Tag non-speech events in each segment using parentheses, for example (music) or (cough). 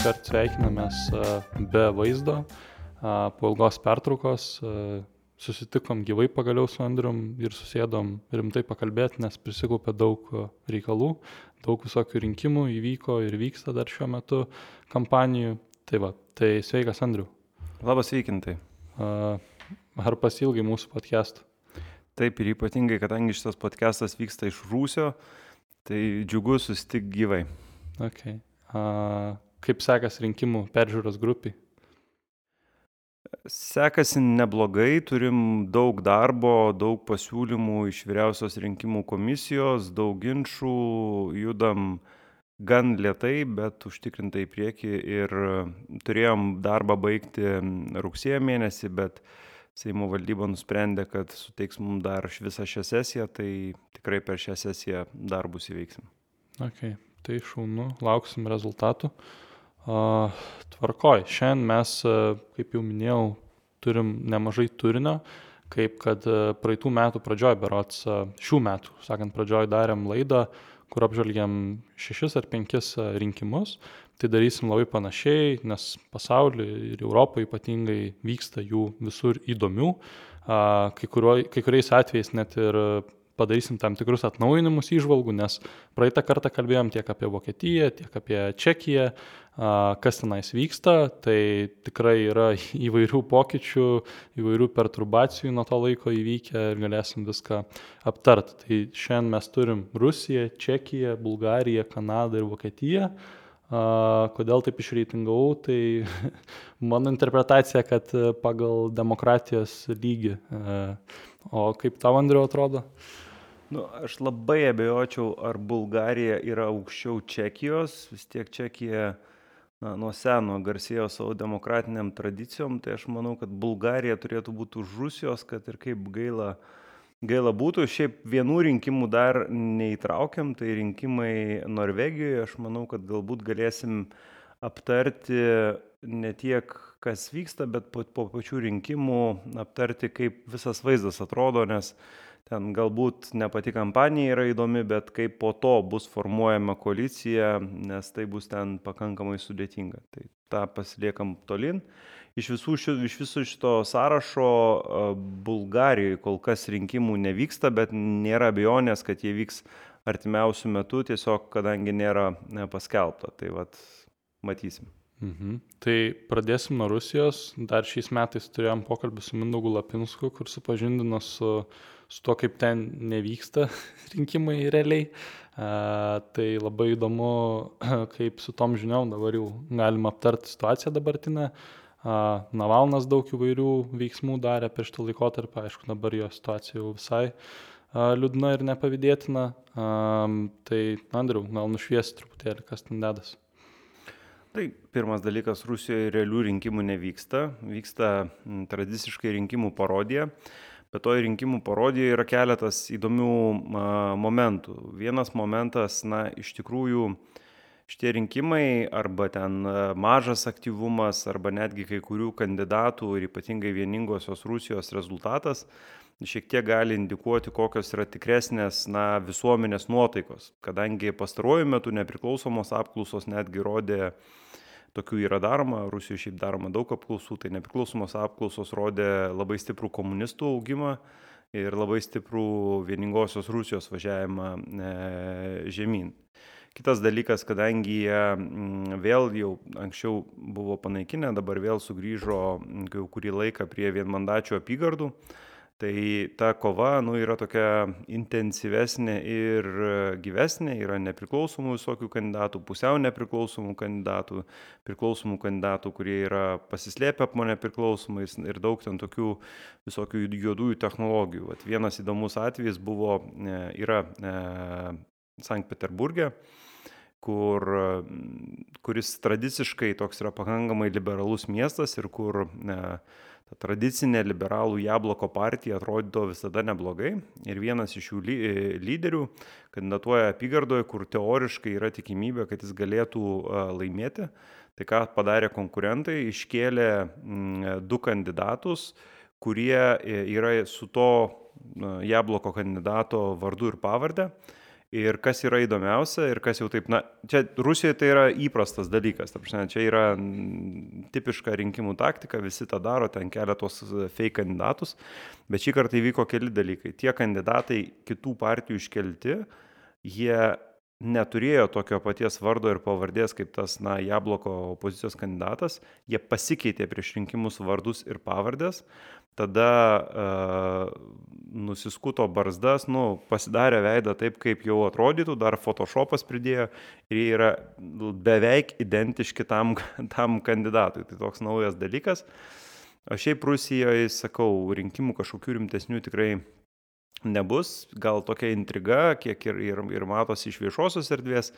iškart sveikinamės be vaizdo. Po ilgos pertraukos susitikom gyvai pagaliau su Andrium ir susėdom rimtai pakalbėti, nes prisikaupė daug reikalų, daug visokių rinkimų įvyko ir vyksta dar šiuo metu kampanijų. Tai va, tai sveikas Andriu. Labas veikintai. Ar pasilgai mūsų podcastų? Taip ir ypatingai, kadangi šitas podcastas vyksta iš Rūsio, tai džiugu susitikti gyvai. Okay. A, kaip sekas rinkimų peržiūros grupiai? Sekasi neblogai, turim daug darbo, daug pasiūlymų iš vyriausios rinkimų komisijos, daug ginčių, judam gan lietai, bet užtikrintai į priekį ir turėjom darbą baigti rugsėjo mėnesį, bet Seimo valdyba nusprendė, kad suteiks mums dar visą šią sesiją, tai tikrai per šią sesiją darbus įveiksim. Okay tai šaunu, lauksim rezultatų. Uh, tvarkoj, šiandien mes, kaip jau minėjau, turim nemažai turinio, kaip kad praeitų metų pradžioj, berots šių metų, sakant, pradžioj darėm laidą, kur apžvelgiam šešis ar penkis rinkimus. Tai darysim labai panašiai, nes pasaulyje ir Europoje ypatingai vyksta jų visur įdomių. Kai, kuriuo, kai kuriais atvejais net ir padarysim tam tikrus atnaujinimus įžvalgų, nes praeitą kartą kalbėjom tiek apie Vokietiją, tiek apie Čekiją, kas tenais vyksta, tai tikrai yra (laughs) įvairių pokyčių, įvairių perturbacijų nuo to laiko įvykę ir galėsim viską aptarti. Tai šiandien mes turim Rusiją, Čekiją, Bulgariją, Kanadą ir Vokietiją. Kodėl taip išreitingavau, tai (laughs) mano interpretacija, kad pagal demokratijos lygį. O kaip tau, Andriu, atrodo? Nu, aš labai abejočiau, ar Bulgarija yra aukščiau Čekijos, vis tiek Čekija na, nuo seno garsėjo savo demokratiniam tradicijom, tai aš manau, kad Bulgarija turėtų būti už Rusijos, kad ir kaip gaila, gaila būtų. Šiaip vienų rinkimų dar neįtraukiam, tai rinkimai Norvegijoje, aš manau, kad galbūt galėsim aptarti ne tiek, kas vyksta, bet po, po pačių rinkimų aptarti, kaip visas vaizdas atrodo, nes ten galbūt ne pati kampanija yra įdomi, bet kaip po to bus formuojama koalicija, nes tai bus ten pakankamai sudėtinga. Tai tą pasiliekam tolin. Iš, visų, iš viso šito sąrašo Bulgarijoje kol kas rinkimų nevyksta, bet nėra abejonės, kad jie vyks artimiausių metų, tiesiog kadangi nėra paskelbta. Tai vad matysim. Mhm. Tai pradėsim nuo Rusijos. Dar šiais metais turėjom pokalbį su Mindaugu Lapinsku, kur supažindino su su tuo, kaip ten nevyksta (laughs) rinkimai realiai. Tai labai įdomu, (clears throat) kaip su tom žiniom dabar jau galima aptarti situaciją dabartinę. Navalnas daug įvairių veiksmų darė per šitą laikotarpį, aišku, dabar jo situacija jau visai liūdna ir nepavydėtina. Tai, Andriu, gal nušviesi truputėlį, kas ten dedas. Tai pirmas dalykas, Rusijoje realių rinkimų nevyksta, vyksta tradiciškai rinkimų parodija. Bet toj rinkimų parodijoje yra keletas įdomių a, momentų. Vienas momentas, na, iš tikrųjų, šitie rinkimai arba ten mažas aktyvumas, arba netgi kai kurių kandidatų ir ypatingai vieningosios Rusijos rezultatas šiek tiek gali indikuoti, kokios yra tikresnės na, visuomenės nuotaikos. Kadangi pastaruoju metu nepriklausomos apklausos netgi rodė tokių yra daroma, Rusijoje šiaip daroma daug apklausų, tai nepriklausomos apklausos rodė labai stiprų komunistų augimą ir labai stiprų vieningosios Rusijos važiavimą e, žemyn. Kitas dalykas, kadangi jie mm, vėl jau anksčiau buvo panaikinę, dabar vėl sugrįžo jau kurį laiką prie vienmandačių apygardų, Tai ta kova nu, yra tokia intensyvesnė ir gyvesnė, yra nepriklausomų visokių kandidatų, pusiau nepriklausomų kandidatų, priklausomų kandidatų, kurie yra pasislėpę po nepriklausomais ir daug ten tokių visokių juodųjų technologijų. Vat vienas įdomus atvejis buvo, e, yra e, Sankt Peterburgė kur, kuris tradiciškai toks yra pakankamai liberalus miestas ir kur e, ta tradicinė liberalų jabloko partija atrodo visada neblogai ir vienas iš jų ly lyderių kandidatuoja apygardoje, kur teoriškai yra tikimybė, kad jis galėtų laimėti. Tai ką padarė konkurentai, iškėlė du kandidatus, kurie e, yra su to jabloko kandidato vardu ir pavarde Ir kas yra įdomiausia ir kas jau taip, na, čia Rusijoje tai yra įprastas dalykas, prasme, čia yra tipiška rinkimų taktika, visi tą daro, ten kelia tos fake kandidatus, bet šį kartą įvyko keli dalykai. Tie kandidatai kitų partijų iškelti, jie neturėjo tokio paties vardo ir pavardės kaip tas, na, Jabloko opozicijos kandidatas, jie pasikeitė prieš rinkimus vardus ir pavardės, tada uh, nusiskuto barzdas, nu, pasidarė veidą taip, kaip jau atrodytų, dar Photoshopas pridėjo ir jie yra beveik identiški tam, (laughs) tam kandidatui. Tai toks naujas dalykas. O šiaip Rusijoje, sakau, rinkimų kažkokių rimtesnių tikrai nebus. Gal tokia intriga, kiek ir, ir, ir matosi iš viešosios erdvės,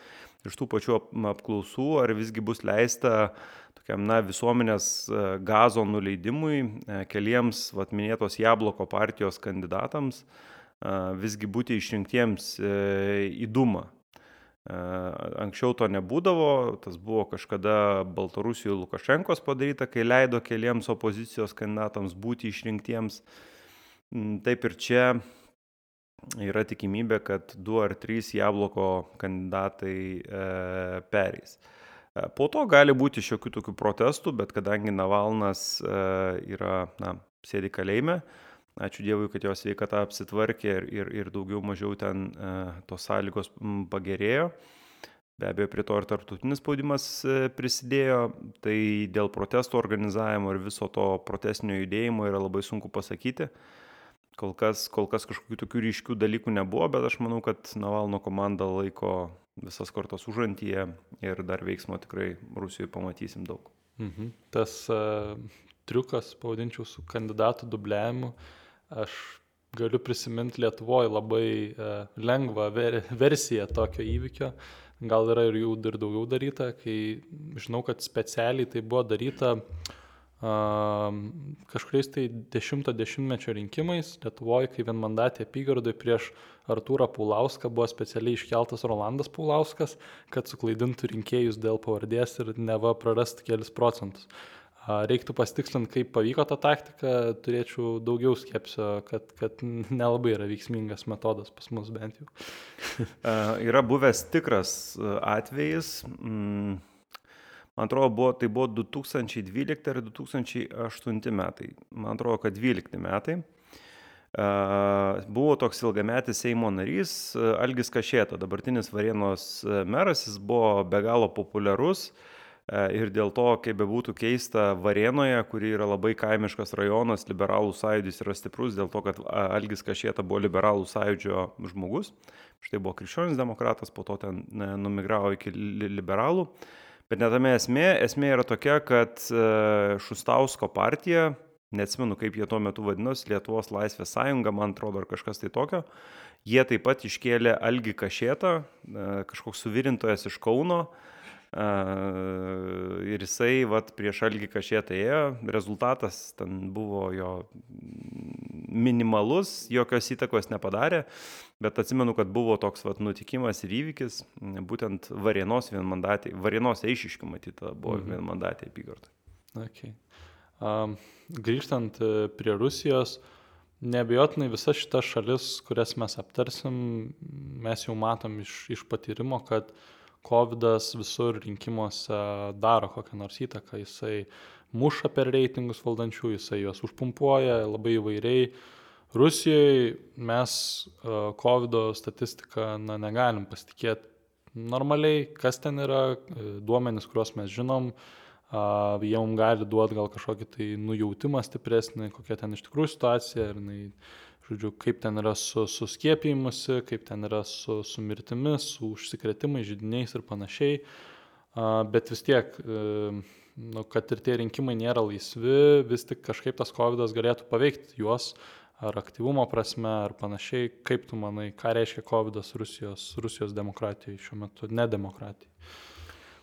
iš tų pačių apklausų, ar visgi bus leista tokiam, na, visuomenės e, gazo nuleidimui e, keliems, vat, minėtos Jabloko partijos kandidatams e, visgi būti išrinktiems į Dumą. Anksčiau to nebūdavo, tas buvo kažkada Baltarusijoje Lukašenkos padaryta, kai leido keliems opozicijos kandidatams būti išrinktiems. Mm, taip ir čia yra tikimybė, kad du ar trys Jabloko kandidatai e, pereis. E, po to gali būti šiokių tokių protestų, bet kadangi Navalnas e, yra, na, sėdi kalėjime, ačiū Dievui, kad jo sveikata apsitvarkė ir, ir, ir daugiau mažiau ten tos sąlygos pagerėjo. Be abejo, prie to ir tarptautinis spaudimas prisidėjo, tai dėl protesto organizavimo ir viso to protestinio judėjimo yra labai sunku pasakyti. Kol kas, kol kas kažkokių tokių ryškių dalykų nebuvo, bet aš manau, kad Navalno komanda laiko visas kortas užantyje ir dar veiksmo tikrai Rusijoje pamatysim daug. Mhm. Tas uh, triukas, pavadinčiau, su kandidatų dubliavimu, aš galiu prisiminti Lietuvoje labai uh, lengvą ver versiją tokio įvykio. Gal yra ir jų ir daugiau daryta, kai žinau, kad specialiai tai buvo daryta uh, kažkuriais tai 10-mečio rinkimais Lietuvoje, kai vienmandatė apygardai prieš Artūrą Paulauską buvo specialiai iškeltas Rolandas Paulauskas, kad suklaidintų rinkėjus dėl pavardės ir neva prarastų kelis procentus. Reiktų pasitikslinti, kaip pavyko tą taktiką, turėčiau daugiau skepsio, kad, kad nelabai yra veiksmingas metodas pas mus bent jau. (laughs) yra buvęs tikras atvejis. Mm Man atrodo, buvo, tai buvo 2012 ar 2008 metai. Man atrodo, kad 12 metai. Buvo toks ilgametis Seimo narys Algis Kašėta, dabartinis Varienos meras, jis buvo be galo populiarus ir dėl to, kaip bebūtų keista, Varienoje, kuri yra labai kaimiškas rajonas, liberalų sąjūdis yra stiprus dėl to, kad Algis Kašėta buvo liberalų sąjūdžio žmogus, štai buvo krikščionis demokratas, po to ten numigravo iki liberalų. Bet netame esmė, esmė yra tokia, kad e, Šustausko partija, neatsimenu kaip jie tuo metu vadinosi, Lietuvos laisvės sąjunga, man atrodo, ar kažkas tai tokio, jie taip pat iškėlė Algi Kašėtą, e, kažkoks suvirintojas iš Kauno, Ir jisai vat, prieš Algį Kašėtą ėjo, rezultatas ten buvo jo minimalus, jokios įtakos nepadarė, bet atsimenu, kad buvo toks vat, nutikimas ir įvykis, būtent Varienos vienmandatė, Varienos eišiškių matyta buvo mhm. vienmandatė apygarda. Okay. Um, grįžtant e, prie Rusijos, nebejotinai visas šitas šalis, kurias mes aptarsim, mes jau matom iš, iš patyrimo, kad uh, Covidas visur rinkimuose daro kokią nors įtaką, jisai muša per reitingus valdančių, jisai juos užpumpuoja labai įvairiai. Rusijoje mes COVID statistiką na, negalim pasitikėti normaliai, kas ten yra, e, duomenys, kuriuos mes žinom, jie mums gali duoti gal kažkokį tai nujautimą stipresnį, kokia ten iš tikrųjų situacija ir jinai žodžiu, kaip ten yra su, su skiepijimusi, kaip ten yra su, su mirtimis, su užsikretimais, žydiniais ir panašiai. Bet vis tiek, e, nu, kad ir tie rinkimai nėra laisvi, vis tik kažkaip tas COVID galėtų paveikti juos ar aktyvumo prasme, ar panašiai. Kaip tu manai, ką reiškia COVID Rusijos, Rusijos demokratijai šiuo metu, nedemokratijai?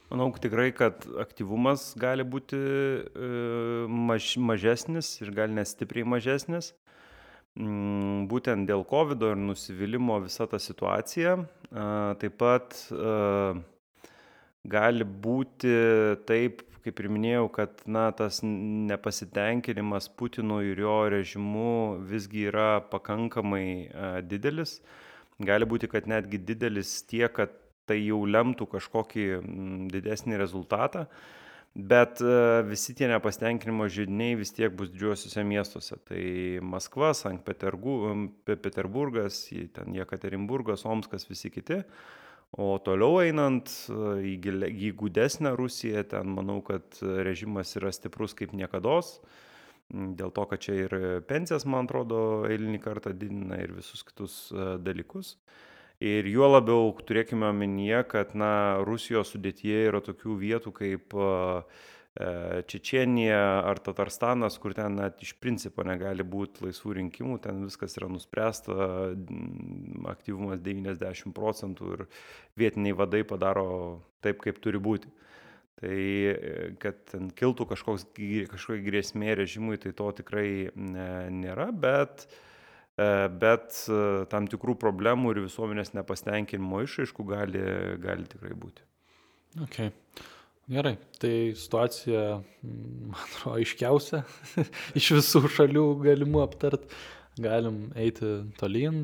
Manau tikrai, kad aktyvumas gali būti e, maž, mažesnis ir gal nestipriai mažesnis. Mm, būtent dėl COVID ir nusivylimų visa ta situacija. Taip pat gali būti taip, kaip ir minėjau, kad na, tas nepasitenkinimas Putino ir jo režimu visgi yra pakankamai didelis. gali būti, kad netgi didelis tiek, kad tai jau lemtų kažkokį didesnį rezultatą, bet e, visi tie nepasitenkinimo žydiniai vis tiek bus didžiuosiuose miestuose. Tai Maskva, Sankt Peterburgas, ten Jekaterinburgas, Omskas, visi kiti. O toliau einant e, į, į gudesnę Rusiją, ten manau, kad režimas yra stiprus kaip niekada. Dėl to, kad čia ir pensijas, man atrodo, eilinį kartą didina ir visus kitus e, dalykus. Ir juo labiau turėkime omenyje, kad na, Rusijos sudėtyje yra tokių vietų kaip e, Čečienija ar Tatarstanas, kur ten net iš principo negali būti laisvų rinkimų, ten viskas yra nuspręsta, aktyvumas 90 procentų ir vietiniai vadai padaro taip, kaip turi būti. Tai e, kad ten kiltų kažkoks, kažkokia grėsmė režimui, tai to tikrai nėra, bet E, bet e, tam tikrų problemų ir visuomenės nepastenkinimo išaiškų gali, gali tikrai būti. Okay. Gerai, tai situacija, man atrodo, aiškiausia (laughs) iš visų šalių galimų aptart. Galim eiti tolyn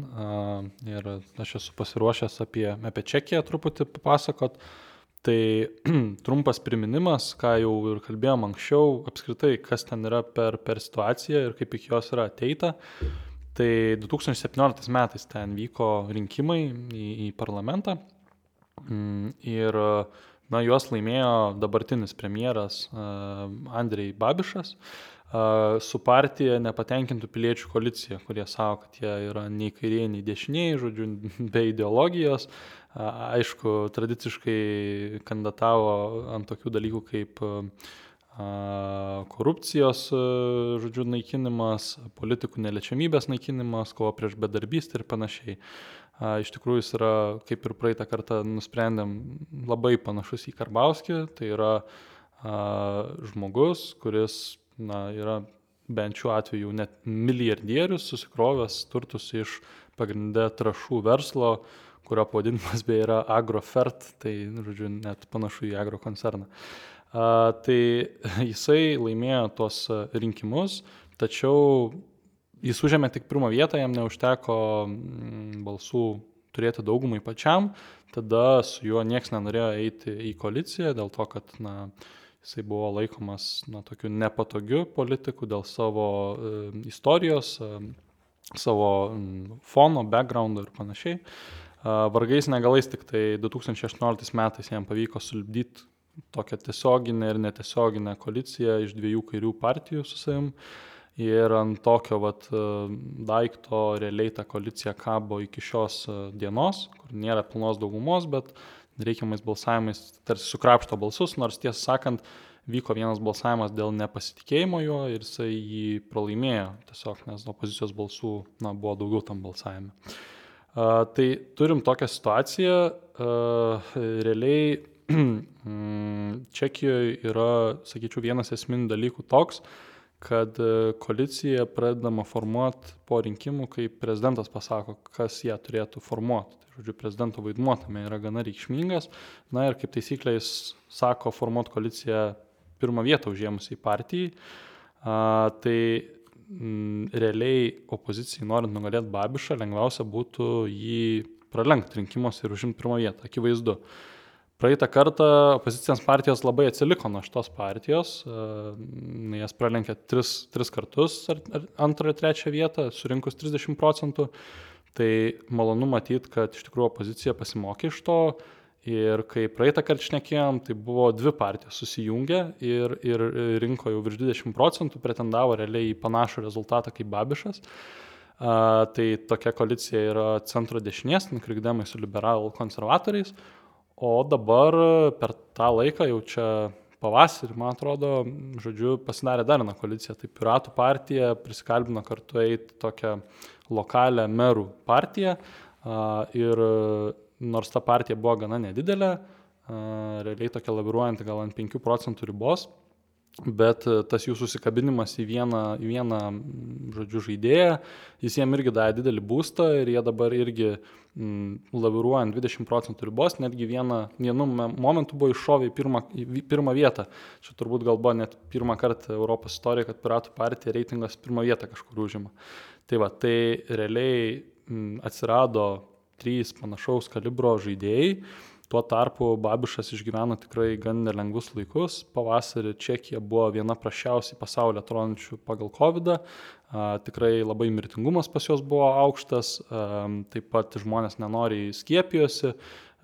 ir aš esu pasiruošęs apie, apie Čekiją truputį papasakot. Tai (clears throat) trumpas priminimas, ką jau ir kalbėjom anksčiau, apskritai, kas ten yra per, per situaciją ir kaip iki jos yra ateita. Tai 2017 metais ten vyko rinkimai į, į parlamentą mm, ir na, juos laimėjo dabartinis premjeras uh, Andrei Babišas uh, su partija nepatenkintų piliečių koalicija, kurie savo, kad jie yra nei kairieji, nei dešinieji, žodžiu, (laughs) be ideologijos. Uh, aišku, tradiciškai kandidatavo ant tokių dalykų kaip korupcijos, žodžiu, naikinimas, politikų neliečiamybės naikinimas, kova prieš bedarbystę ir panašiai. Iš tikrųjų jis yra, kaip ir praeitą kartą nusprendėm, labai panašus į Karbauskį. Tai yra žmogus, kuris na, yra bent šiuo atveju net milijardierius, susikrovęs turtus iš pagrindę trašų verslo, kurio pavadinimas beje yra Agrofert, tai, žodžiu, net panašu į agro koncerną. Uh, Tai jisai laimėjo tuos rinkimus, tačiau jis užėmė tik pirmą vietą, jam neužteko mm, balsų turėti daugumai pačiam, tada su juo nieks nenorėjo eiti į koaliciją dėl to, kad na, jisai buvo laikomas na, tokiu nepatogiu politiku dėl savo e, istorijos, e, savo m, fono, backgroundo ir panašiai. E, vargais negalais tik tai 2018 metais jam pavyko sulibdyti tokią tiesioginę ir netiesioginę koaliciją iš dviejų kairių partijų su savim. Ir ant tokio vat, e, daikto realiai ta koalicija kabo iki šios e, dienos, kur nėra pilnos daugumos, bet reikiamais balsavimais tarsi sukrapšto balsus, nors tiesą sakant, vyko vienas balsavimas dėl nepasitikėjimo juo ir jisai jį pralaimėjo, tiesiog nes opozicijos balsų na, buvo daugiau tam balsavime. Uh, tai turim tokią situaciją, uh, realiai (clears throat) Mm, Čekijoje yra, sakyčiau, vienas esminių dalykų toks, kad e, koalicija pradedama formuoti po rinkimų, kai prezidentas pasako, kas ją turėtų formuoti. Tai, žodžiu, prezidento vaidmuo tame yra gana reikšmingas. Na ir kaip taisyklė jis sako formuoti koaliciją pirmą vietą užėmusiai partijai. A, tai m, realiai opozicijai norint nugalėti Babišą, lengviausia būtų jį pralenkti rinkimuose ir užimti pirmą vietą. Akivaizdu. Praeitą kartą opozicinės partijos labai atsiliko nuo šitos partijos, e, jas pralenkė tris, tris kartus, ar, ar antrą ir trečią vietą, surinkus 30 procentų. Tai malonu matyti, kad iš tikrųjų opozicija pasimokė iš to ir kai praeitą kartą šnekėjom, tai buvo dvi partijos susijungę ir, ir rinko jau virš 20 procentų, pretendavo realiai į panašų rezultatą kaip Babišas. Uh, tai tokia koalicija yra centro dešinės, krikdemai su liberalų konservatoriais, O dabar per tą laiką jau čia pavasarį, man atrodo, žodžiu, pasidarė dar viena koalicija. Tai Piratų partija prisikalbino kartu eiti tokią lokalią merų partiją. Ir nors ta partija buvo gana nedidelė, realiai tokia laviruojanti gal ant 5 procentų ribos, Bet e, tas jų susikabinimas į vieną, į vieną žodžiu, žaidėją, jis jiem irgi davė didelį būstą ir jie dabar irgi mm, laviruojant 20 procentų ribos, netgi vieną, vienu momentu buvo iššovę į pirmą, į pirmą vietą. Čia turbūt gal buvo net pirmą kartą Europos istorijoje, kad Piratų partija reitingas pirmą vietą kažkur užima. Tai va, tai realiai mm, atsirado trys panašaus kalibro žaidėjai. Tuo tarpu Babišas išgyveno tikrai gan nelengvus laikus. Pavasarį Čekija buvo viena prašiausiai pasaulio atrodančių pagal COVID. -ą. Tikrai labai mirtingumas pas juos buvo aukštas, taip pat žmonės nenoriai skiepijosi.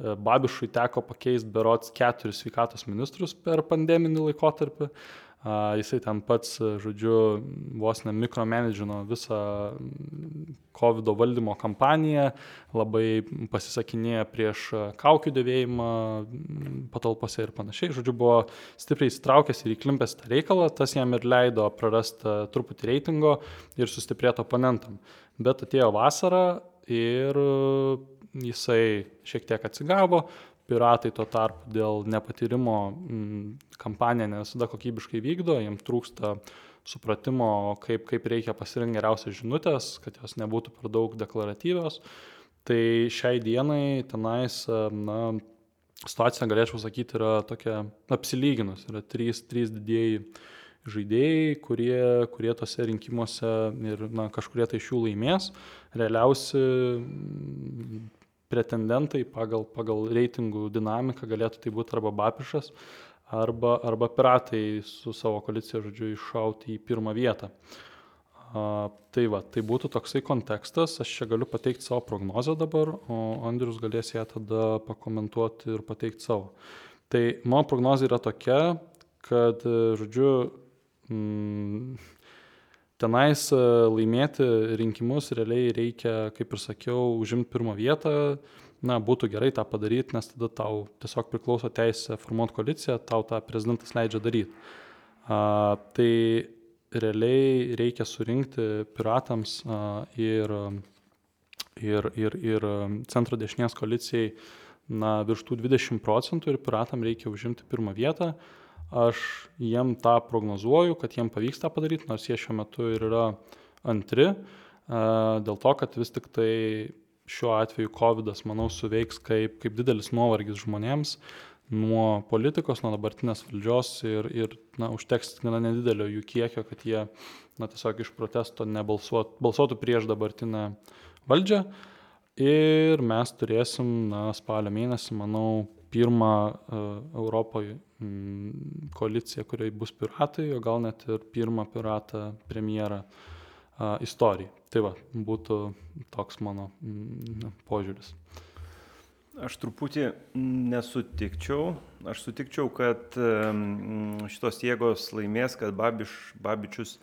Babišui teko pakeisti berots keturis sveikatos ministrus per pandeminį laikotarpį. Jisai ten pats, žodžiu, vos ne mikromanagino visą COVID valdymo kampaniją, labai pasisakinėja prieš kaukių dėvėjimą patalpose ir panašiai. Žodžiu, buvo stipriai įsitraukęs ir įklimpęs tą reikalą, tas jam ir leido prarasti truputį reitingo ir sustiprėti oponentam. Bet atėjo vasara ir jisai šiek tiek atsigavo, piratai tuo tarpu dėl nepatyrimo mm, kampaniją ne visada kokybiškai vykdo, jiems trūksta supratimo, kaip, kaip reikia pasirinkti geriausias žinutės, kad jos nebūtų per daug deklaratyvios. Tai šiai dienai tenais, na, situacija, galėčiau sakyti, yra tokia apsilyginus. Yra trys, trys didieji žaidėjai, kurie, kurie tose rinkimuose ir na, kažkurie tai iš jų laimės. Realiausi pretendentai pagal, pagal reitingų dinamiką galėtų tai būti arba Bapišas, arba, arba piratai su savo koalicija, žodžiu, iššauti į pirmą vietą. A, tai va, tai būtų toksai kontekstas, aš čia galiu pateikti savo prognozę dabar, o Andrius galės ją tada pakomentuoti ir pateikti savo. Tai mano prognozija yra tokia, kad, žodžiu, mm, tenais e, laimėti rinkimus realiai reikia, kaip ir sakiau, užimti pirmą vietą. Na, būtų gerai tą padaryti, nes tada tau tiesiog priklauso teisė formuoti koaliciją, tau tą prezidentas leidžia daryti. A, tai realiai reikia surinkti piratams a, ir, ir, ir, ir centro dešinės koalicijai na, virš tų 20 procentų ir piratam reikia užimti pirmą vietą. A, aš jiem tą prognozuoju, kad jiem pavyks tą padaryti, nors jie šiuo metu ir yra antri, dėl to, kad vis tik tai šiuo atveju COVID, manau, suveiks kaip, kaip didelis nuovargis žmonėms nuo politikos, nuo dabartinės valdžios ir, ir na, užteks gana nedidelio jų kiekio, kad jie na, tiesiog iš protesto nebalsuotų balsuotų prieš dabartinę valdžią. Ir mes turėsim na, spalio mėnesį, manau, pirmą uh, Europoje koaliciją, kurioje bus piratai, o gal net ir pirmą piratą premjerą istorijai. Tai va, būtų toks mano mm, požiūris. Aš truputį nesutikčiau. Aš sutikčiau, kad šitos jėgos laimės, kad Babiš, Babičius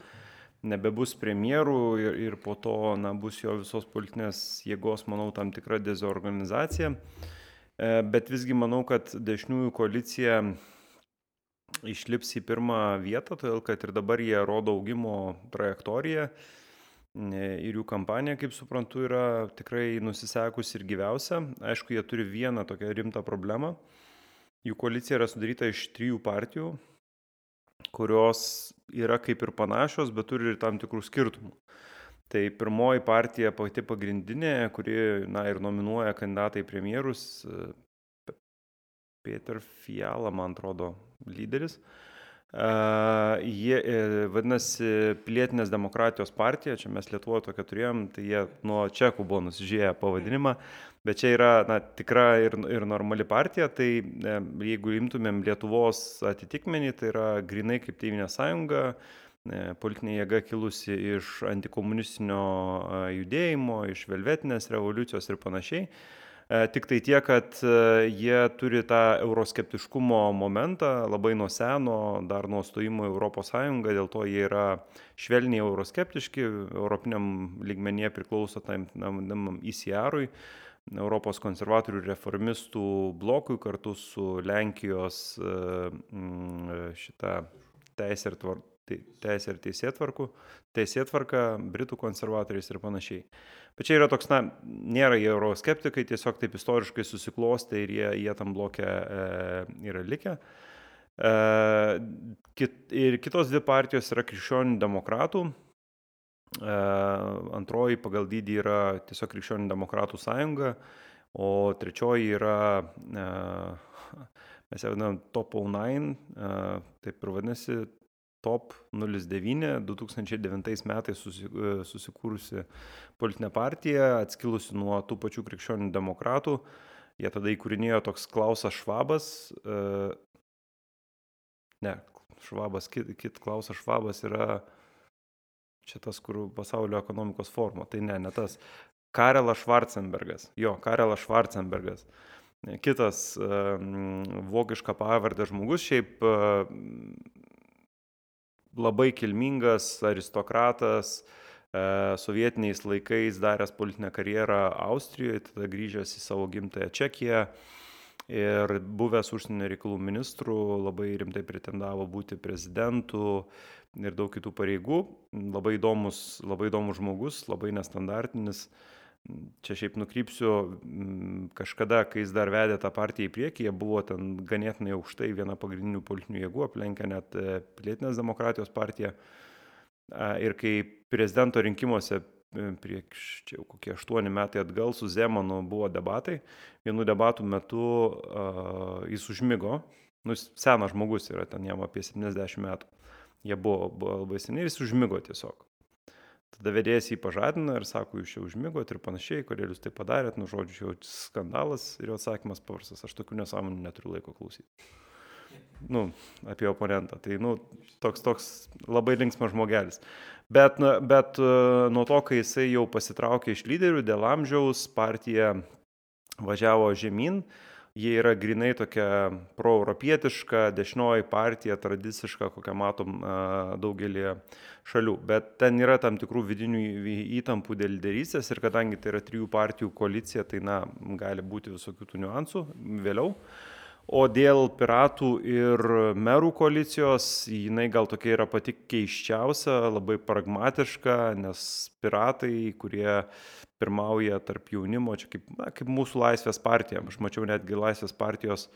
nebebus premjerų ir, ir po to na, bus jo visos politinės jėgos, manau, tam tikra dezorganizacija. E, bet visgi manau, kad dešiniųjų koalicija išlips į pirmą vietą, todėl kad ir dabar jie rodo augimo trajektoriją ir jų kampanija, kaip suprantu, yra tikrai nusisekusi ir gyviausia. Aišku, jie turi vieną tokią rimtą problemą. Jų koalicija yra sudaryta iš trijų partijų, kurios yra kaip ir panašios, bet turi ir tam tikrų skirtumų. Tai pirmoji partija pati pagrindinė, kuri na, ir nominuoja kandidatą į premjerus, Peter Fiala, man atrodo, lyderis. Uh, jie e, vadinasi Pilietinės demokratijos partija, čia mes Lietuvoje tokia turėjom, tai jie nuo čekų buvo nusižiūrėję pavadinimą, bet čia yra na, tikra ir, ir normali partija, tai e, jeigu imtumėm Lietuvos atitikmenį, tai yra grinai kaip Tėvinė sąjunga, uh, E, politinė jėga kilusi iš antikomunistinio judėjimo, iš velvetinės revoliucijos ir panašiai. E, tik tai tiek, kad jie turi tą euroskeptiškumo momentą labai nuo seno, dar nuo stojimo į ES, dėl to jie yra švelniai euroskeptiški, europiniam lygmenyje priklauso tam ICR-ui. Europos konservatorių reformistų blokui kartu su Lenkijos šitą teisę ir teisė ir teisėtvarkų, teisėtvarka, britų konservatoriais ir panašiai. Bet čia yra toks, na, nėra jie euroskeptikai, tiesiog taip istoriškai susiklostė ir jie, jie tam blokė e, yra likę. E, kit, ir kitos dvi partijos yra krikščionių demokratų. E, antroji pagal dydį yra tiesiog krikščionių demokratų sąjunga, o trečioji yra, e, mes ją vadinam Top 09, e, taip ir vadinasi, Top 09 2009 metais susikūrusi politinė partija, atskilusi nuo tų pačių krikščionių demokratų. Jie tada įkūrinėjo toks Klausas Švabas. Ne, Švabas, kit, kit Klausas Švabas yra čia tas, kur pasaulio ekonomikos forma. Tai ne, ne tas. Karelas Schwarzenbergas. Jo, Karelas Schwarzenbergas. Kitas vokišką pavardę žmogus, šiaip labai kilmingas aristokratas, sovietiniais laikais daręs politinę karjerą Austrijoje, tada grįžęs į savo gimtąją Čekiją ir buvęs užsienio reikalų ministrų, labai rimtai pretendavo būti prezidentu ir daug kitų pareigų. Labai įdomus, labai įdomus žmogus, labai nestandartinis čia šiaip nukrypsiu, kažkada, kai jis dar vedė tą partiją į priekį, jie buvo ten ganėtinai aukštai viena pagrindinių politinių jėgų, aplenkę net e, pilietinės demokratijos partiją. Ir kai prezidento rinkimuose e, prieš čia jau kokie aštuoni metai atgal su Zemanu buvo debatai, vienų debatų metu uh, jis užmygo, nu, senas žmogus yra, ten jam apie 70 metų, jie buvo, buvo labai seniai jis užmygo tiesiog. Tada vedėjas jį pažadina ir sako, jūs čia užmygot ir panašiai, kodėl jūs tai padarėt, nu žodžiu, jau skandalas ir jo atsakymas paprastas, aš tokių nesąmonių neturiu laiko klausyti. Nu, apie oponentą. Tai, nu, toks, toks labai linksmas žmogelis. Bet, bet e, nuo to, kai jisai jau pasitraukė iš lyderių dėl amžiaus, partija važiavo žemyn, uh, jie yra grinai tokia proeuropietiška, dešinioji partija, tradiciška, kokią matom daugelį šalių. Bet ten yra tam tikrų vidinių įtampų dėl lyderystės ir kadangi tai yra trijų partijų koalicija, tai na, gali būti visokių tų niuansų vėliau. O dėl piratų ir merų koalicijos, jinai gal tokia yra pati keiščiausia, labai pragmatiška, nes piratai, kurie pirmauja tarp jaunimo, čia kaip, na, kaip mūsų Laisvės partija. Aš mačiau netgi Laisvės partijos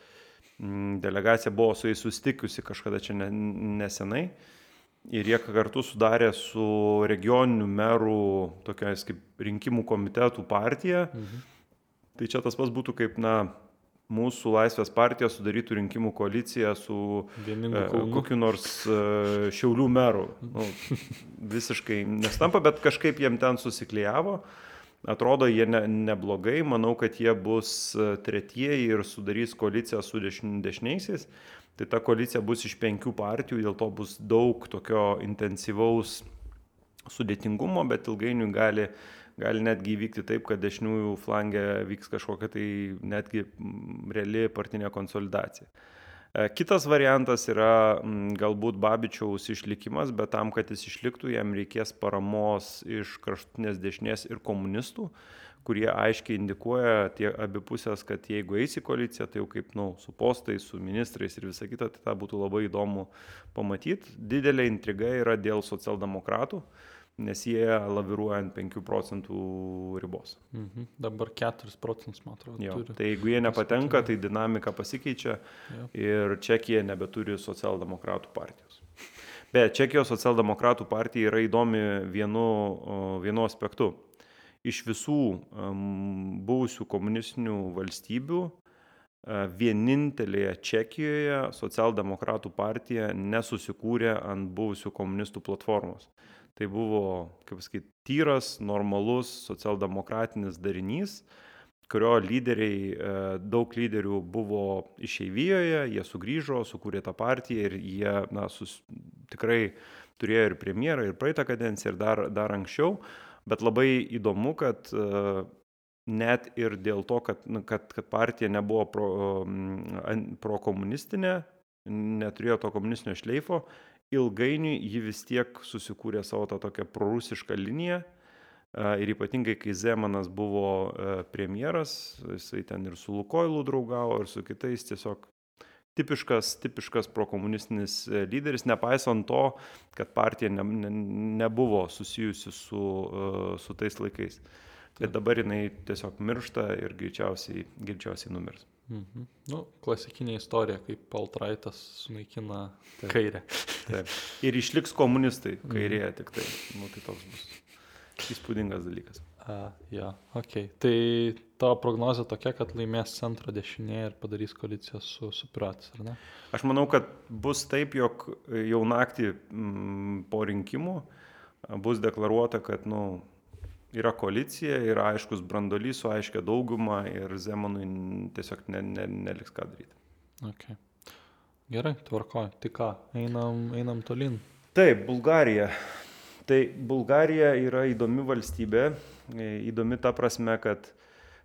m, delegacija buvo su jais sustikusi kažkada čia ne, nesenai. Ir jie kartu sudarė su regioninių merų, tokiais kaip rinkimų komitetų partija. Mhm. Tai čia tas pats būtų kaip, na, mūsų Laisvės partija sudarytų rinkimų koaliciją su e, kokiu nors e, Šiaulių meru. Nu, visiškai nestampa, bet kažkaip jiem ten susiklijavo. Atrodo, jie ne, neblogai, manau, kad jie bus e, tretieji ir sudarys koaliciją su dešiniaisiais. Tai ta koalicija bus iš penkių partijų, dėl to bus daug tokio intensyvaus sudėtingumo, bet ilgainiui gali, gali netgi įvykti taip, kad dešiniųjų flangė vyks kažkokia tai netgi reali partinė konsolidacija. E, kitas variantas yra galbūt Babičiaus išlikimas, bet tam, kad jis išliktų, jam reikės paramos iš kraštutinės dešinės ir komunistų, kurie aiškiai indikuoja tie abipusės, kad jeigu eis į koaliciją, tai jau kaip nu, su postais, su ministrais ir visa kita, tai tą būtų labai įdomu pamatyti. Didelė intriga yra dėl socialdemokratų. Uh, nes jie laviruoja ant 5 procentų ribos. Mhm. Dabar 4 procentus, man atrodo. Jo, turi. tai jeigu jie nepatenka, tai dinamika pasikeičia jo. ir Čekija nebeturi socialdemokratų partijos. Bet Čekijos socialdemokratų partija yra įdomi vienu, vienu aspektu. Iš visų um, buvusių komunistinių valstybių uh, vienintelėje Čekijoje socialdemokratų partija nesusikūrė ant buvusių komunistų platformos. Tai buvo, kaip sakyti, tyras, normalus socialdemokratinis darinys, kurio lyderiai, e, daug lyderių buvo išeivijoje, jie sugrįžo, sukūrė tą partiją ir jie na, sus, tikrai turėjo ir premjerą, ir praeitą kadenciją, ir dar, dar anksčiau. Bet labai įdomu, kad e, net ir dėl to, kad, kad, kad partija nebuvo pro, pro komunistinė, neturėjo to komunistinio šleifo, ilgainiui ji vis tiek susikūrė savo tą tokią prorusišką liniją. Ir ypatingai, kai Zemanas buvo premjeras, jisai ten ir su Lukoilu draugavo, ir su kitais tiesiog tipiškas, tipiškas prokomunistinis e, lyderis, nepaisant to, kad partija ne, ne, nebuvo susijusi su, su tais laikais. Bet dabar jinai tiesiog miršta ir greičiausiai, greičiausiai numirs. Mhm. Nu, klasikinė istorija, kaip Altraitas sunaikina Taip. kairę. Taip. Ir išliks komunistai, kairėje mhm. tik tai. Nu, tai toks bus. įspūdingas dalykas. A, jo, ok. Tai tavo prognozija tokia, kad laimės centro dešinė ir padarys koaliciją su, su piratais, ar ne? Aš manau, kad bus taip, jog jau naktį mm, po rinkimų bus deklaruota, kad nu, yra koalicija, yra aiškus brandolys su aiškia dauguma ir Zemanui tiesiog ne, ne, neliks ką daryti. Okay. Gerai, tvarkoju. Tai ką, einam, einam tolin. Taip, Bulgarija. Tai Bulgarija yra įdomi valstybė, e, įdomi ta prasme, kad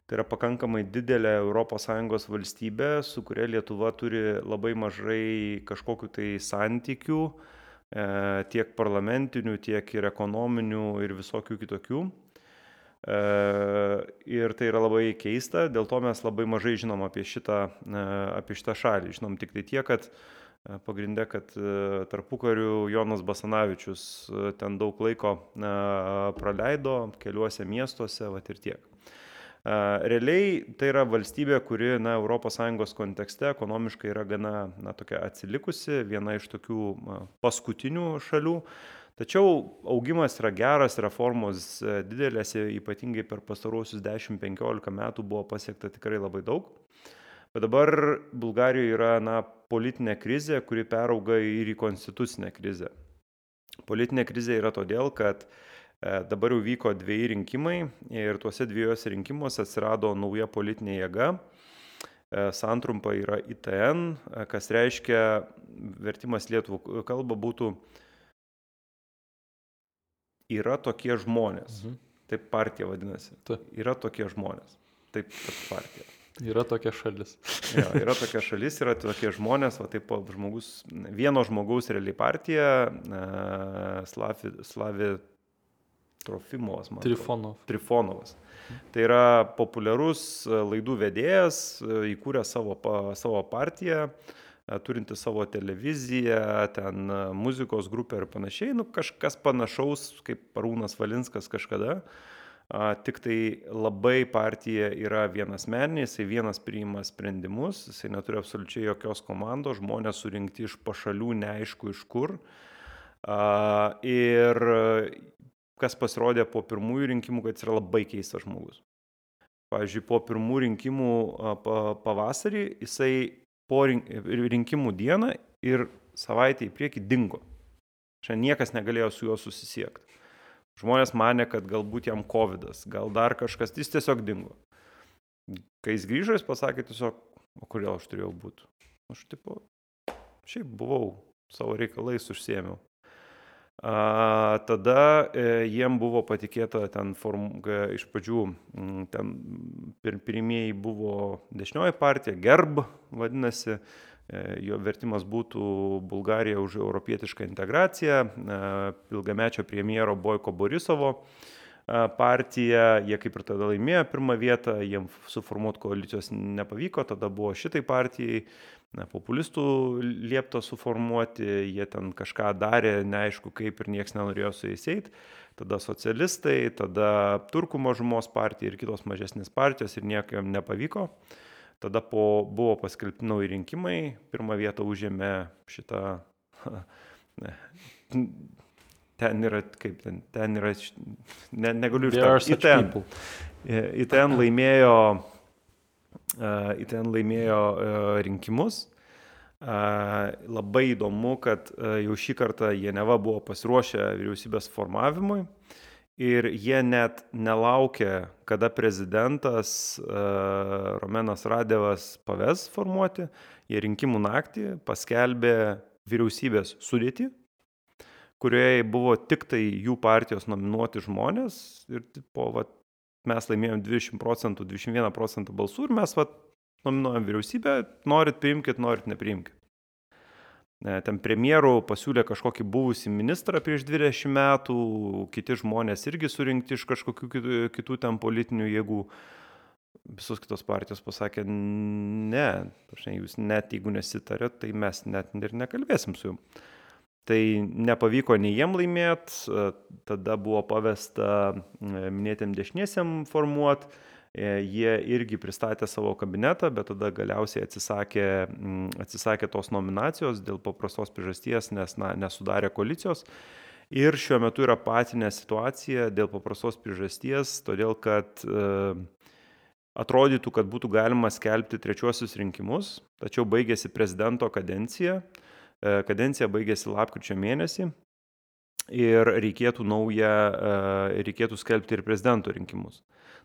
tai yra pakankamai didelė ES valstybė, su kuria Lietuva turi labai mažai kažkokiu tai santykių, e, tiek parlamentinių, tiek ir ekonominių ir visokių kitokių. E, ir tai yra labai keista, dėl to mes labai mažai žinom apie šitą, apie šitą šalį. Žinom tik tai tiek, kad Pagrindė, kad tarpukariu Jonas Basanavičius ten daug laiko praleido keliuose miestuose, va ir tiek. Realiai tai yra valstybė, kuri na, ES kontekste ekonomiškai yra gana na, tokia atsilikusi, viena iš tokių paskutinių šalių. Tačiau augimas yra geras, reformos didelės, ypatingai per pastaruosius 10-15 metų buvo pasiekta tikrai labai daug. Bet dabar Bulgarijoje yra na, politinė krizė, kuri perauga ir į konstitucinę krizę. Politinė krizė yra todėl, kad e, dabar jau vyko dviejai rinkimai ir tuose dviejose rinkimuose atsirado nauja politinė jėga. E, santrumpa yra ITN, e, kas reiškia, vertimas lietuvų kalba būtų yra tokie žmonės. Mhm. Taip partija vadinasi. Taip. Yra tokie žmonės. Taip pat partija. Yra tokia šalis. jo, yra tokia šalis, yra tokie žmonės, va taip žmogus, vieno žmogaus realiai partija, Slavi, Slavi Trofimovas, man. Trifonov. Trifonovas. Tai yra populiarus laidų vedėjas, įkūrė savo, savo partiją, turinti savo televiziją, ten muzikos grupę ir panašiai, nu kažkas panašaus kaip Parūnas Valinskas kažkada. Uh, Tik tai labai partija yra vienasmeninė, jisai vienas priima sprendimus, jisai neturi absoliučiai jokios komandos, žmonės surinkti iš pašalių, neaišku iš kur. Ir kas pasirodė po pirmųjų rinkimų, kad jis yra labai keistas žmogus. Pavyzdžiui, po pirmų rinkimų pavasarį jisai po rinkimų dieną ir savaitę į priekį dingo. Šiandien niekas negalėjo su juo susisiekti. Žmonės mane, kad galbūt jam COVID, gal dar kažkas, jis tiesiog dingo. Kai jis grįžo, jis pasakė tiesiog, o kodėl aš turėjau būti. Aš tipo, šiaip buvau, savo reikalais užsiemiau. A, tada e, jiem buvo patikėta ten form, iš pradžių, m, ten pir, pirmieji buvo dešinioji partija, GERB vadinasi, E, jo vertimas būtų Bulgarija už europietišką integraciją, e, ilgamečio premjero Boiko Borisovo. e, partija, jie kaip ir tada laimėjo pirmą vietą, jiems suformuoti koalicijos nepavyko, tada buvo šitai partijai, populistų liepta suformuoti, jie ten kažką darė, neaišku kaip ir niekas nenorėjo su jais eiti, tada socialistai, tada turkų mažumos partija ir kitos mažesnės partijos ir niekam nepavyko. Tada po, buvo paskelbti nauji rinkimai, pirmą vietą užėmė šitą, (laughs) ne, ten yra, kaip ten, ten yra, ne, negaliu ištarti. ITN, ITN laimėjo, ITN laimėjo rinkimus. Labai įdomu, kad jau šį kartą jie neva buvo pasiruošę vyriausybės formavimui ir jie net nelaukia, kada prezidentas Romenas Radevas paves formuoti, jie rinkimų naktį paskelbė vyriausybės sudėtį, kurioje buvo tik tai jų partijos nominuoti žmonės ir po, va, mes laimėjom 20 procentų, 21 procentų balsų ir mes va, nominuojam vyriausybę, norit priimkit, norit nepriimkit. E, ten premjerų pasiūlė kažkokį buvusį ministrą prieš 20 metų, kiti žmonės irgi surinkti iš kažkokių kitų, kitų ten politinių jėgų. Visos kitos partijos pasakė, ne, jūs net jeigu nesitarėt, tai mes net ir nekalbėsim su jum. Tai nepavyko nei jiem laimėti, e, tada buvo pavesta e, minėtėm dešiniesiam formuoti E, jie irgi pristatė savo kabinetą, bet tada galiausiai atsisakė, atsisakė tos nominacijos dėl paprastos priežasties, nes na, nesudarė koalicijos. Ir šiuo metu yra patinė situacija dėl paprastos priežasties, todėl kad e, atrodytų, kad būtų galima skelbti trečiuosius rinkimus, tačiau baigėsi prezidento kadencija, e, kadencija baigėsi lapkričio mėnesį ir reikėtų naują, e, reikėtų skelbti ir prezidento rinkimus.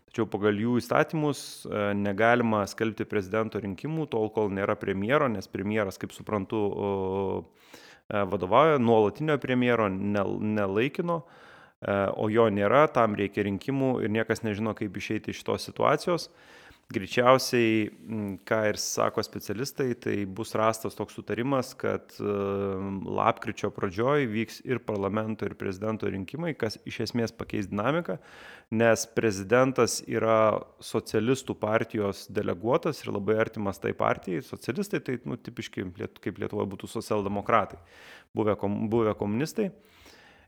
Tačiau pagal jų įstatymus e, negalima skelbti prezidento rinkimų tol, kol nėra premjero, nes premjeras, kaip suprantu, E, vadovauja, nuolatinio premjero, nelaikino, e, o jo nėra, tam reikia rinkimų ir niekas nežino, kaip išeiti iš šitos situacijos. Greičiausiai, ką ir sako specialistai, tai bus rastas toks sutarimas, kad e, lapkričio pradžioj vyks ir parlamento, ir prezidento rinkimai, kas iš esmės pakeis dinamiką, nes prezidentas yra socialistų partijos deleguotas ir labai artimas tai partijai. Socialistai tai nu, tipiški, kaip Lietuvoje būtų socialdemokratai, buvę, kom, buvę komunistai.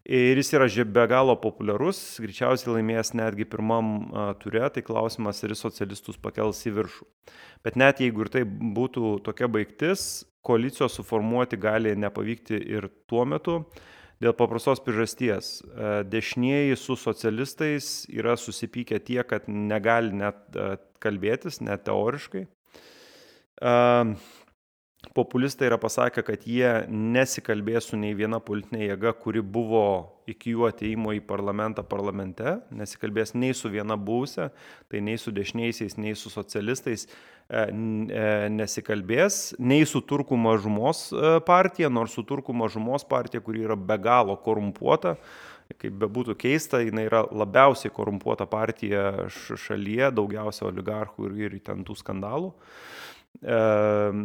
Ir jis yra be galo populiarus, greičiausiai laimės netgi pirmam ture, tai klausimas, ar jis socialistus pakels į viršų. Bet net jeigu ir tai būtų tokia baigtis, koalicijos suformuoti gali nepavykti ir tuo metu. Dėl paprastos priežasties. Dešinieji su socialistais yra susipykę tiek, kad negali net kalbėtis, net teoriškai populistai yra pasakę, kad jie nesikalbės su nei viena politinė jėga, kuri buvo iki jų ateimo į parlamentą parlamente, nesikalbės nei su viena būsė, tai nei su dešiniaisiais, nei su socialistais e, e, nesikalbės, nei su turkų mažumos e, partija, nors su turkų mažumos partija, kuri yra be galo korumpuota, kaip bebūtų keista, jinai yra labiausiai korumpuota partija šalyje, daugiausia oligarchų ir, ir ten tų skandalų. Uh,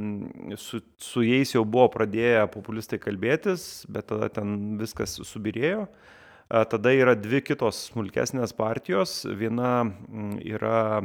su, su jais jau buvo pradėję populistai kalbėtis, bet tada ten viskas subirėjo. Tada yra dvi kitos smulkesnės partijos. Viena yra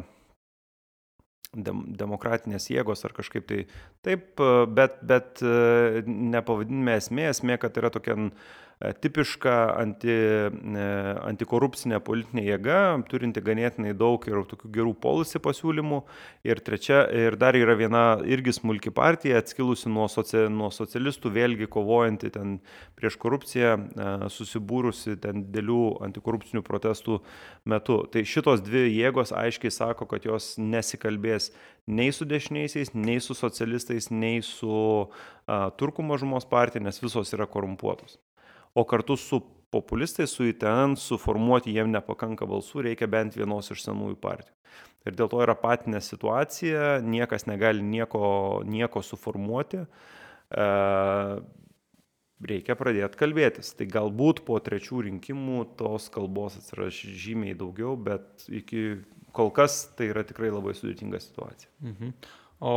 dem, demokratinės jėgos ar kažkaip tai taip, bet, bet nepavadinime esmė, esmė, kad yra tokia E, tipiška anti, e, antikorupcinė politinė jėga, turinti ganėtinai daug ir tokių gerų policy pasiūlymų. Ir trečia, ir dar yra viena irgi smulki partija, atskilusi nuo, socia, nuo socialistų, vėlgi kovojanti ten prieš korupciją, e, susibūrusi ten dėlių antikorupcinių protestų metu. Tai šitos dvi jėgos aiškiai sako, kad jos nesikalbės nei su dešiniaisiais, nei su socialistais, nei su a, turkų mažumos partija, nes visos yra korumpuotos o kartu su populistais, su ITN, suformuoti jiem nepakanka balsų, reikia bent vienos iš senųjų partijų. Ir dėl to yra patinė situacija, niekas negali nieko, nieko suformuoti. E, reikia pradėti kalbėtis. Tai galbūt po trečių rinkimų tos kalbos atsiras žymiai daugiau, bet iki kol kas tai yra tikrai labai sudėtinga situacija. Mhm. O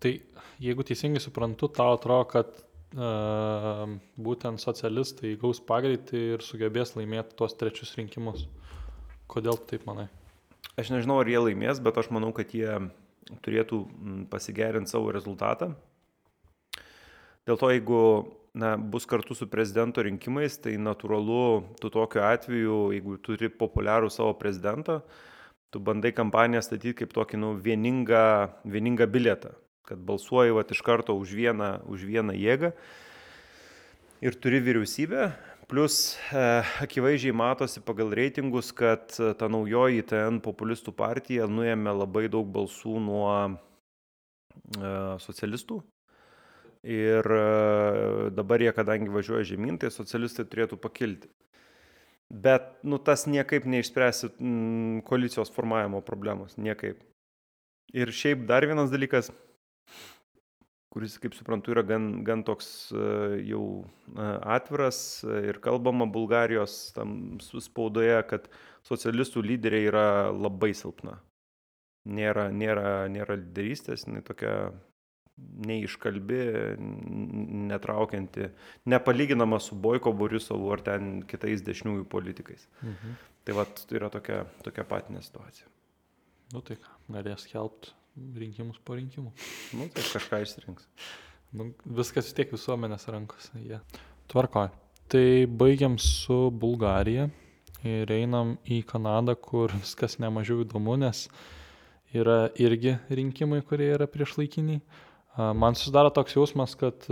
tai jeigu teisingai suprantu, tau atrodo, kad būtent socialistai įgaus pagreitį ir sugebės laimėti tuos trečius rinkimus. Kodėl taip manai? Aš nežinau, ar jie laimės, bet aš manau, kad jie turėtų pasigerinti savo rezultatą. Dėl to, jeigu na, bus kartu su prezidento rinkimais, tai natūralu, tu tokiu atveju, jeigu turi populiarų savo prezidentą, tu bandai kampaniją statyti kaip tokį nu, vieningą, vieningą bilietą kad balsuoji vat, iš karto už vieną, už vieną jėgą ir turi vyriausybę. Plus e, akivaizdžiai matosi pagal reitingus, kad e, ta naujoji TN populistų partija nuėmė labai daug balsų nuo e, socialistų. Ir e, dabar jie, kadangi važiuoja žemyn, tai socialistai turėtų pakilti. Bet nu, tas niekaip neišspręsi mm, koalicijos formavimo problemos. Niekaip. Ir šiaip dar vienas dalykas, kuris, kaip suprantu, yra gan, gan toks e, jau e, atviras ir kalbama Bulgarijos tam spaudoje, kad socialistų lyderiai yra labai silpna. Nėra, nėra, nėra lyderystės, jinai tokia neiškalbi, netraukianti, nepalyginama su Boiko Borisovu ar ten kitais dešiniųjų politikais. Mhm. Tai va, yra tokia, tokia patinė situacija. Nu tai ką, galės kelbti rinkimus po rinkimų. Nu, tai kažką išsirinks. Nu, viskas vis tiek visuomenės rankose. Yeah. Tvarkoj. Tai baigiam su Bulgarija ir einam į Kanadą, kur viskas nemažiau įdomu, nes yra irgi rinkimai, kurie yra priešlaikiniai. Man susidaro toks jausmas, kad,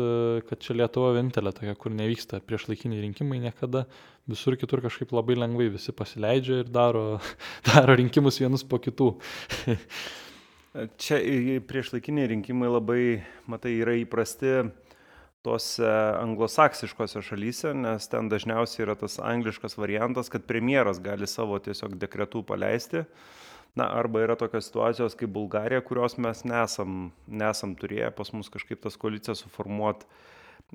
kad čia Lietuva vienintelė tokia, kur nevyksta prieš laikiniai rinkimai niekada, visur kitur kažkaip labai lengvai visi pasileidžia ir daro, (laughs) daro rinkimus vienus po kitų. (laughs) čia prieš laikiniai rinkimai labai, matai, yra įprasti tose anglosaksiškose šalyse, nes ten dažniausiai yra tas angliškas variantas, kad premjeras gali savo tiesiog dekretų paleisti. Na, arba yra tokios situacijos kaip Bulgarija, kurios mes nesam, nesam turėję, pas mus kažkaip tas koalicijas suformuoti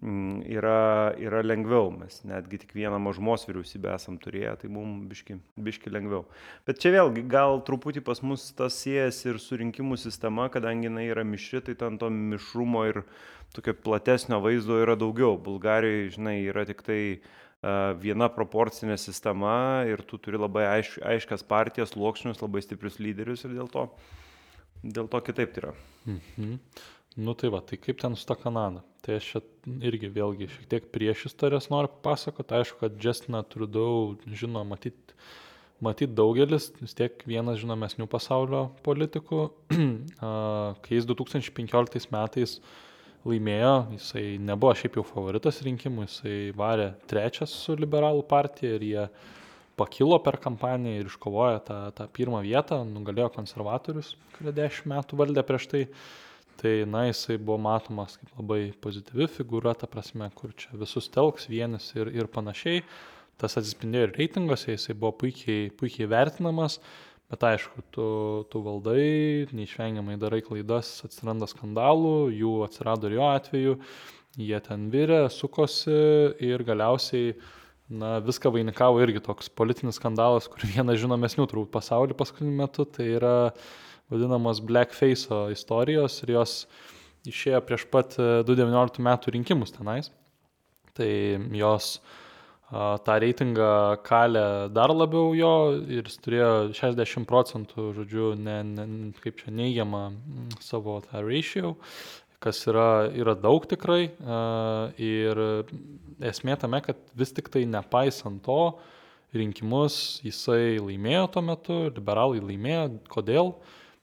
yra, yra lengviau. Mes netgi tik vieną mažumos vyriausybę esam turėję, tai mums biški, biški lengviau. Bet čia vėlgi gal truputį pas mus tas siejas ir su rinkimų sistema, kadangi jinai yra mišri, tai ten to mišrumo ir tokio platesnio vaizdo yra daugiau. Bulgarijoje, žinai, yra tik tai viena proporcinė sistema ir tu turi labai aiš, aiškias partijas, sluoksnius, labai stiprius lyderius ir dėl to, dėl to kitaip tai yra. Mhm. Nu tai va, tai kaip ten su ta Kanada? Tai aš čia irgi vėlgi šiek tiek prieš istorijas noriu papasakoti. Aišku, kad Justiną Trudeau žino matyti matyt daugelis, vis tiek vienas žinomesnių pasaulio politikų, (clears throat) kai jis 2015 metais laimėjo, jisai nebuvo šiaip jau favoritas rinkimų, jisai varė trečias su liberalų partija ir jie pakilo per kampaniją ir iškovojo tą, tą pirmą vietą, nugalėjo konservatorius, kurie dešimt metų valdė prieš tai. Tai, na, jisai buvo matomas kaip labai pozityvi figūra, ta prasme, kur čia visus telks, vienas ir, ir panašiai. Tas atsispindėjo ir reitinguose, jisai buvo puikiai, puikiai vertinamas. Bet aišku, tu, tu valdai, neišvengiamai darai klaidas, atsiranda skandalų, jų atsirado ir jo atveju, jie ten virė, sukosi ir galiausiai na, viską vainikavo irgi toks politinis skandalas, kur vienas žinomesnių turbūt pasaulio paskutiniu metu, tai yra vadinamos blackface istorijos ir jos išėjo prieš pat 2019 metų rinkimus tenais. Tai jos uh, tą reitingą kalė dar labiau jo ir jis turėjo 60 procentų, žodžiu, ne, ne, kaip čia neigiamą savo tą ratio, kas yra, yra daug tikrai. Ir esmė tame, kad vis tik tai nepaisant to, rinkimus jisai laimėjo tuo metu, liberalai laimėjo. Kodėl?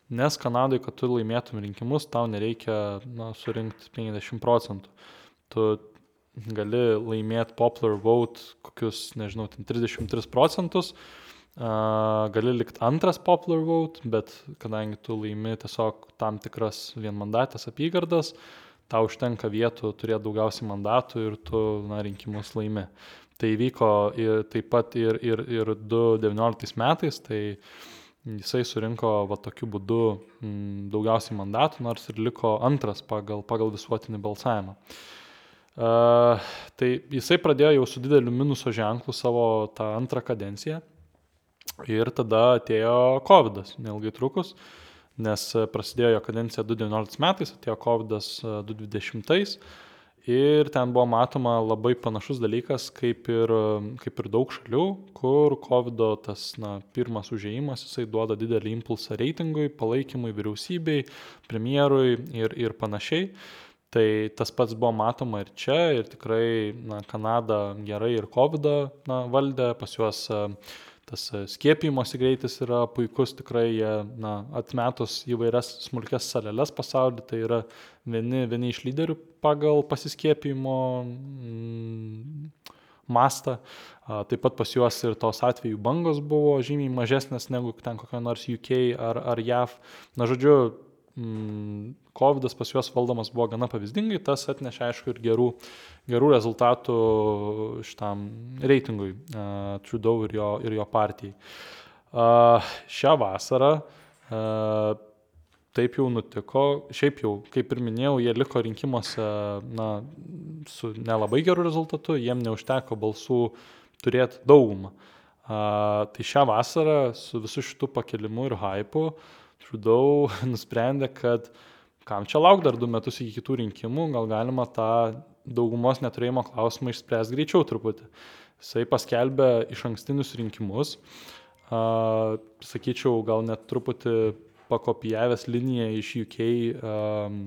Nes Kanadoje, kad tu laimėtum rinkimus, tau nereikia na, surinkti 50 procentų. Tu gali laimėti popular vote kokius, nežinau, 33 procentus, uh, gali likti antras popular vote, bet kadangi tu laimi tiesiog tam tikras vienmandatės apygardas, tau užtenka vietų turėti daugiausiai mandatų ir tu na, rinkimus laimi. Tai vyko ir, taip pat ir, ir, ir 2019 metais, tai jisai surinko va tokiu būdu m, daugiausiai mandatų, nors ir liko antras pagal, pagal visuotinį balsavimą. Uh, tai jisai pradėjo jau su dideliu minuso ženklu savo tą antrą kadenciją ir tada atėjo COVID, neilgai trukus, nes prasidėjo jo kadencija 2019 metais, atėjo COVID 2020 ir ten buvo matoma labai panašus dalykas kaip ir, kaip ir daug šalių, kur COVID tas na, pirmas užėjimas, jisai duoda didelį impulsą reitingui, palaikymui vyriausybei, premjerui ir, ir panašiai. Tai tas pats buvo matoma ir čia, ir tikrai na, Kanada gerai ir COVID valdė, pas juos e, tas skiepijimosi greitis yra puikus, tikrai jie na, atmetus įvairias smulkes saleles pasaulyje, tai yra vieni, vieni iš lyderių pagal pasiskiepijimo mm, mastą. Taip pat pas juos ir tos atvejų bangos buvo žymiai mažesnės negu ten kokia nors UK ar, ar JAV. Na, žodžiu, COVID pas juos valdomas buvo gana pavyzdingai, tas atnešė aišku ir gerų, gerų rezultatų šitam reitingui uh, Trudeau ir jo, ir jo partijai. Uh, šią vasarą uh, taip jau nutiko, šiaip jau, kaip ir minėjau, jie liko rinkimuose na, su nelabai geru rezultatu, jiem neužteko balsų turėti daugumą. Uh, tai šią vasarą su visu šitu pakelimu ir hypu Trudeau (laughs) nusprendė, kad kam čia lauk dar du metus iki kitų rinkimų, gal galima tą daugumos neturėjimo klausimą išspręsti greičiau truputį. Jisai paskelbė iš ankstinius rinkimus, uh, sakyčiau, gal net truputį pakopijavęs liniją iš UK um,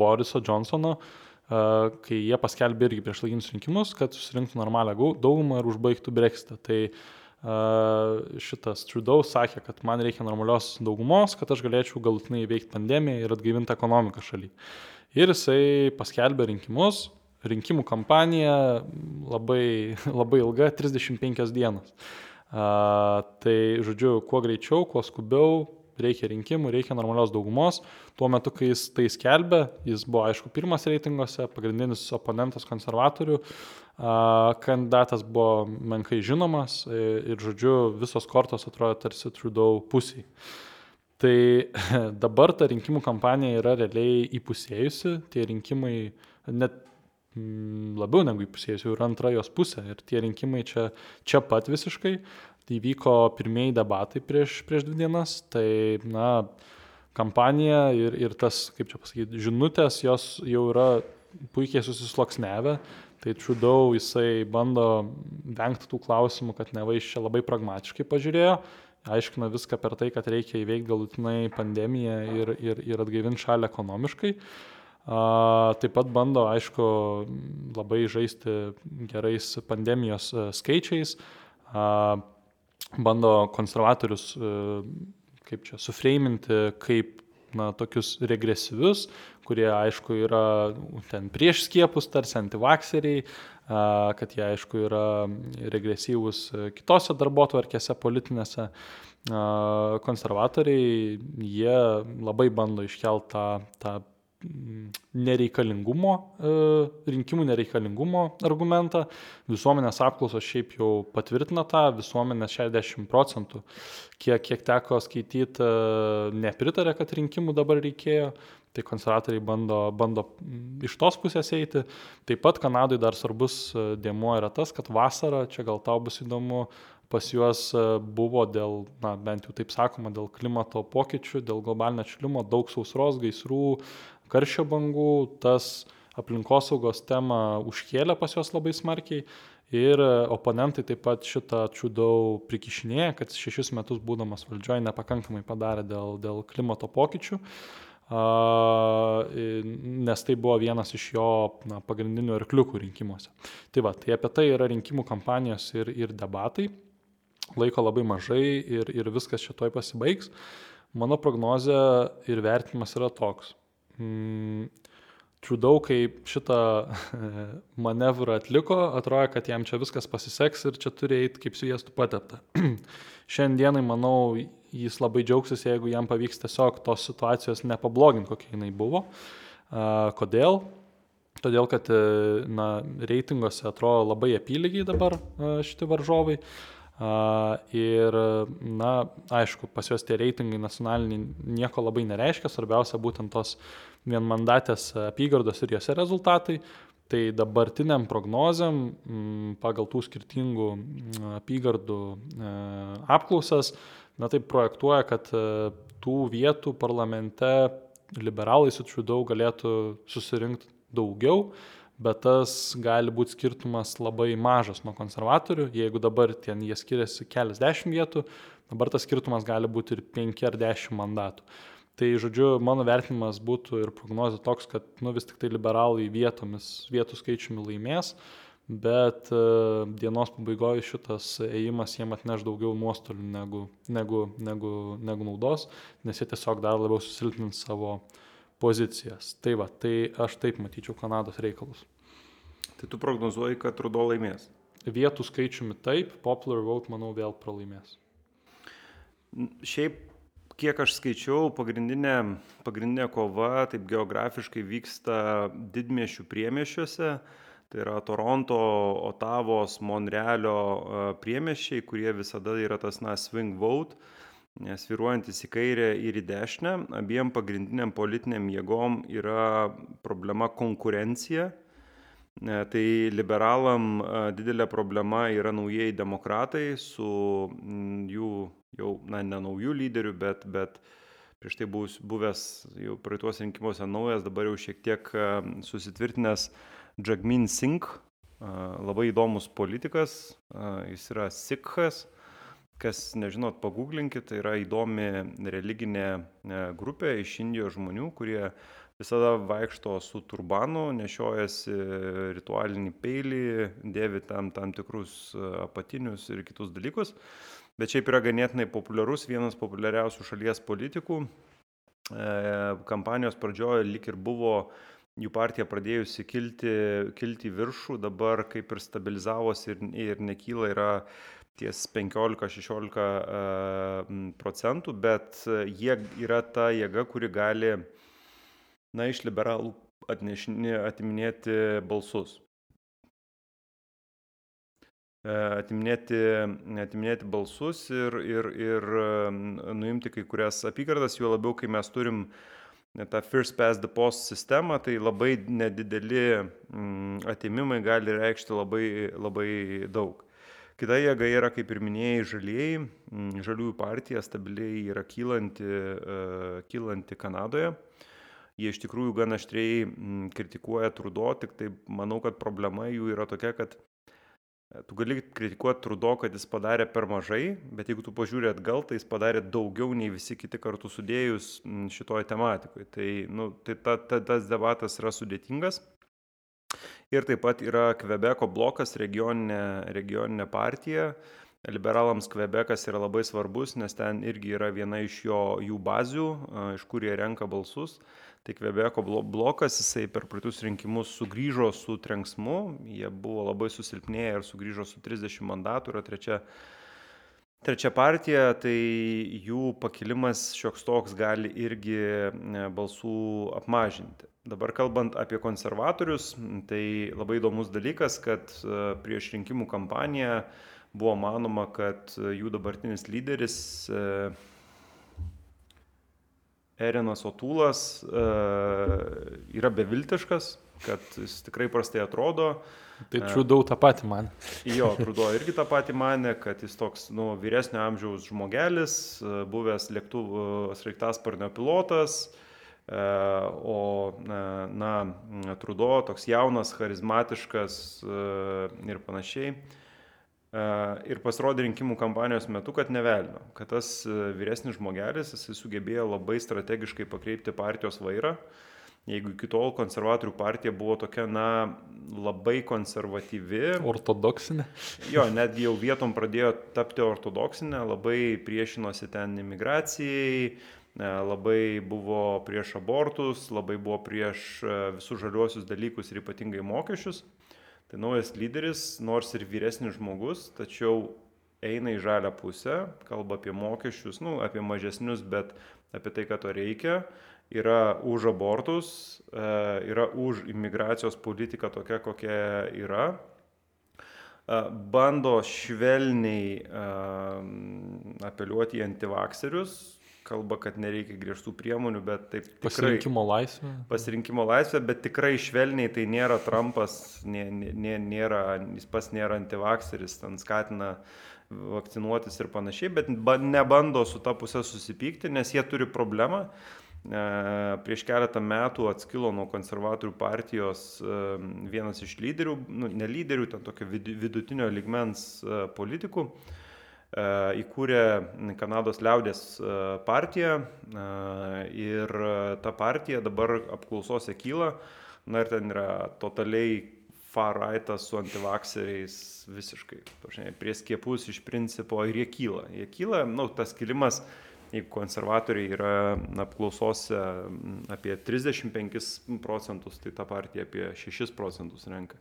Boriso Johnsono, uh, kai jie paskelbė irgi prieš laikinius rinkimus, kad susirinktų normalią daugumą ir užbaigtų Brexitą. Tai šitas Trudeau sakė, kad man reikia normalios daugumos, kad aš galėčiau galutinai įveikti pandemiją ir atgaivinti ekonomiką šaly. Ir jisai paskelbė rinkimus, rinkimų kampanija labai, (laughs) labai ilga, 35 dienas. A, tai, žodžiu, kuo greičiau, kuo skubiau, reikia rinkimų, reikia normalios daugumos. Tuo metu, kai jis tai skelbė, jis buvo, aišku, pirmas reitinguose, pagrindinis oponentas konservatorių, kandidatas buvo menkai žinomas ir, ir, žodžiu, visos kortos atrodo tarsi Trudeau pusiai. Tai (laughs) dabar ta rinkimų kampanija yra realiai įpusėjusi, tie rinkimai net labiau negu įpusėjus, jau yra antra jos pusė. Ir tie rinkimai čia, čia pat visiškai. Tai vyko pirmieji debatai prieš, prieš dvi dienas. Tai, na, kampanija ir, ir tas, kaip čia pasakyti, žinutės, jos jau yra puikiai susisloksnevę. Tai Trudeau jisai bando vengti tų klausimų, kad neva iš čia labai pragmatiškai pažiūrėjo, aiškina viską per tai, kad reikia įveikti galutinai pandemiją ir, ir, ir atgaivinti šalį ekonomiškai. Uh, Taip pat bando, aišku, labai žaisti gerais pandemijos e, skaičiais, bando konservatorius, e, kaip čia, sufreiminti kaip na, tokius regresyvius, kurie, aišku, yra ten prieš skiepus, tarsi antivakseriai, kad jie, aišku, yra regresyvūs kitose darbo tvarkėse politinėse. Konservatoriai, jie labai bando iškelti tą, tą nereikalingumo, e, rinkimų nereikalingumo argumentą. Visuomenės apklausos šiaip jau patvirtina tą, visuomenės 60 procentų, kiek, kiek teko skaityti, e, nepritarė, kad rinkimų dabar reikėjo. Tai konservatoriai bando, bando iš tos pusės eiti. Taip pat Kanadai dar svarbus e, dėmuo yra tas, kad vasara, čia gal tau bus įdomu, pas juos buvo dėl, na, bent jau taip sakoma, dėl klimato pokyčių, dėl globalinio atšilimo, daug sausros, gaisrų, karščio bangų, tas aplinkosaugos temą užkėlė pas juos labai smarkiai ir oponentai taip pat šitą čiūdau prikišinėja, kad šešis metus būdamas valdžioje nepakankamai padarė dėl, dėl klimato pokyčių, nes tai buvo vienas iš jo na, pagrindinių arkliukų rinkimuose. Tai va, tai apie tai yra rinkimų kampanijos ir, ir debatai, laiko labai mažai ir, ir viskas šitoj pasibaigs. Mano prognozė ir vertinimas yra toks mm, Trudeau, kai šitą (laughs) manevrą atliko, atrodo, kad jam čia viskas pasiseks ir čia turi eiti kaip sviestų patepta. (clears throat) Šiandienai, manau, jis labai džiaugsis, jeigu jam pavyks tiesiog tos situacijos nepabloginti, kokia jinai buvo. Kodėl? Todėl, kad na, reitinguose atrodo labai apylygiai dabar šitie varžovai. Ir, na, aišku, pas juos tie reitingai nacionaliniai nieko labai nereiškia, svarbiausia būtent tos vienmandatės apygardos ir jose rezultatai. Tai dabartiniam prognozėm pagal tų skirtingų apygardų e, apklausas, na tai projektuoja, kad e, tų vietų parlamente liberalai su Trudeau galėtų susirinkti daugiau, bet tas gali būti skirtumas labai mažas nuo konservatorių. Jeigu dabar ten jie skiriasi keliasdešimt vietų, dabar tas skirtumas gali būti ir penki ar dešimt mandatų. Tai, žodžiu, mano vertinimas būtų ir prognozija toks, kad nu, vis tik tai liberalai vietomis, vietų skaičiumi laimės, bet uh, dienos pabaigoje šitas ėjimas jiem atneš daugiau nuostolių negu, negu, negu, negu naudos, nes jie tiesiog dar labiau susilpnins savo pozicijas. Tai va, tai aš taip matyčiau Kanados reikalus. Tai tu prognozuoji, kad Rudo laimės? Vietų skaičiumi taip, popular vote, manau, vėl pralaimės. Šiaip kiek aš skaičiau, pagrindinė, pagrindinė kova taip geografiškai vyksta didmiešių priemiešiuose. Tai yra Toronto, Otavos, Monrealio e, priemiešiai, kurie visada yra tas, na, swing vote, sviruojantis į kairę ir į dešinę. Abiem pagrindiniam politiniam jėgom yra problema konkurencija. E, tai liberalam e, didelė problema yra naujieji demokratai su jų jau, na, ne naujų lyderių, bet, bet prieš tai buvus, buvęs jau praeituos rinkimuose naujas, dabar jau šiek tiek e, susitvirtinęs Jagmin Singh, labai įdomus politikas, jis yra Sikhas, kas nežinot, paguglinkit, tai yra įdomi religinė grupė iš Indijos žmonių, kurie visada vaikšto su turbanu, nešiojasi ritualinį peilį, dėvi tam tam tikrus apatinius ir kitus dalykus. Bet šiaip yra ganėtinai populiarus, vienas populiariausių šalies politikų. Kampanijos pradžioje lik ir buvo jų partija pradėjusi kilti, kilti viršų, dabar kaip ir stabilizavosi ir, ir nekyla, yra ties 15-16 procentų, bet jie yra ta jėga, kuri gali, na, iš liberalų atnešinė, atiminėti balsus. Atiminėti, atiminėti balsus ir, ir, ir nuimti kai kurias apygardas, juo labiau, kai mes turim tą first past the post sistemą, tai labai nedideli atimimai gali reikšti labai, labai daug. Kita jėga yra, kaip ir minėjai, žalieji. Mm, žaliųjų partija stabiliai yra kylanti, uh, kylanti Kanadoje. Jie iš tikrųjų gan aštriai mm, kritikuoja Trudo, tik tai manau, kad problema jų yra tokia, kad Tu gali kritikuoti Trudo, kad jis padarė per mažai, bet jeigu tu pažiūrė atgal, tai jis padarė daugiau nei visi kiti kartu sudėjus šitoje tematikoje. Tai, nu, tai ta, ta, tas debatas yra sudėtingas. Ir taip pat yra Kvebeko blokas, regioninė, regioninė partija. Liberalams Kvebekas yra labai svarbus, nes ten irgi yra viena iš jo, jų bazių, iš kur jie renka balsus tai Kvebeko blokas, jisai per praeitus rinkimus sugrįžo su trenksmu, jie buvo labai susilpnėję ir sugrįžo su 30 mandatų, yra trečia, trečia partija, tai jų pakilimas šioks toks gali irgi e, balsų apmažinti. Dabar kalbant apie konservatorius, tai labai įdomus dalykas, kad e, prieš rinkimų kampaniją buvo manoma, kad jų dabartinis lyderis e, Erinas Otūlas e, yra beviltiškas, kad jis tikrai prastai atrodo. Tai Trudau tą patį man. Jo, (laughs) Trudau irgi tą patį mane, kad jis toks, nu, vyresnio amžiaus žmogelis, e, buvęs lėktuvų sraigtasparnio pilotas, e, o, na, Trudo toks jaunas, charizmatiškas ir panašiai. Ir pasirodė rinkimų kampanijos metu, kad nevelino, kad tas e, vyresnis žmogelis, jisai sugebėjo labai strategiškai pakreipti partijos vairą. Jeigu iki tol konservatorių partija buvo tokia, na, labai konservatyvi. Ortodoksinė. Jo, netgi jau vietom pradėjo tapti ortodoksinė, labai priešinosi ten imigracijai, e, labai buvo prieš abortus, labai buvo prieš e, visus žaliuosius dalykus ir ypatingai mokesčius. Tai naujas lyderis, nors ir vyresnis žmogus, tačiau eina į žalę pusę, kalba apie mokesčius, nu, apie mažesnius, bet apie tai, kad to reikia, yra už abortus, e, yra už imigracijos politiką tokia, kokia yra, e, bando švelniai e, apeliuoti į antivakserius, kalba, kad nereikia griežtų priemonių, bet taip tikrai... Pasirinkimo laisvė. Pasirinkimo laisvė, bet tikrai švelniai tai nėra Trumpas, nė, nė, nėra, jis pas nėra antivakseris, ten skatina vakcinuotis ir panašiai, bet nebando su ta pusė susipykti, nes jie turi problemą. E, prieš keletą metų atskilo nuo konservatorių partijos e, vienas iš lyderių, nu, ne lyderių, ten tokio vidutinio ligmens e, politikų, E, įkūrė Kanados liaudės e, partiją e, ir ta partija dabar apklausose kyla, na ir ten yra totaliai far rightas su antivakseriais visiškai, pažiūrėjau, prie skiepus iš principo ir jie kyla. Jie kyla, na, nu, tas kilimas, jeigu konservatoriai yra apklausose apie 35 procentus, tai ta partija apie 6 procentus renka.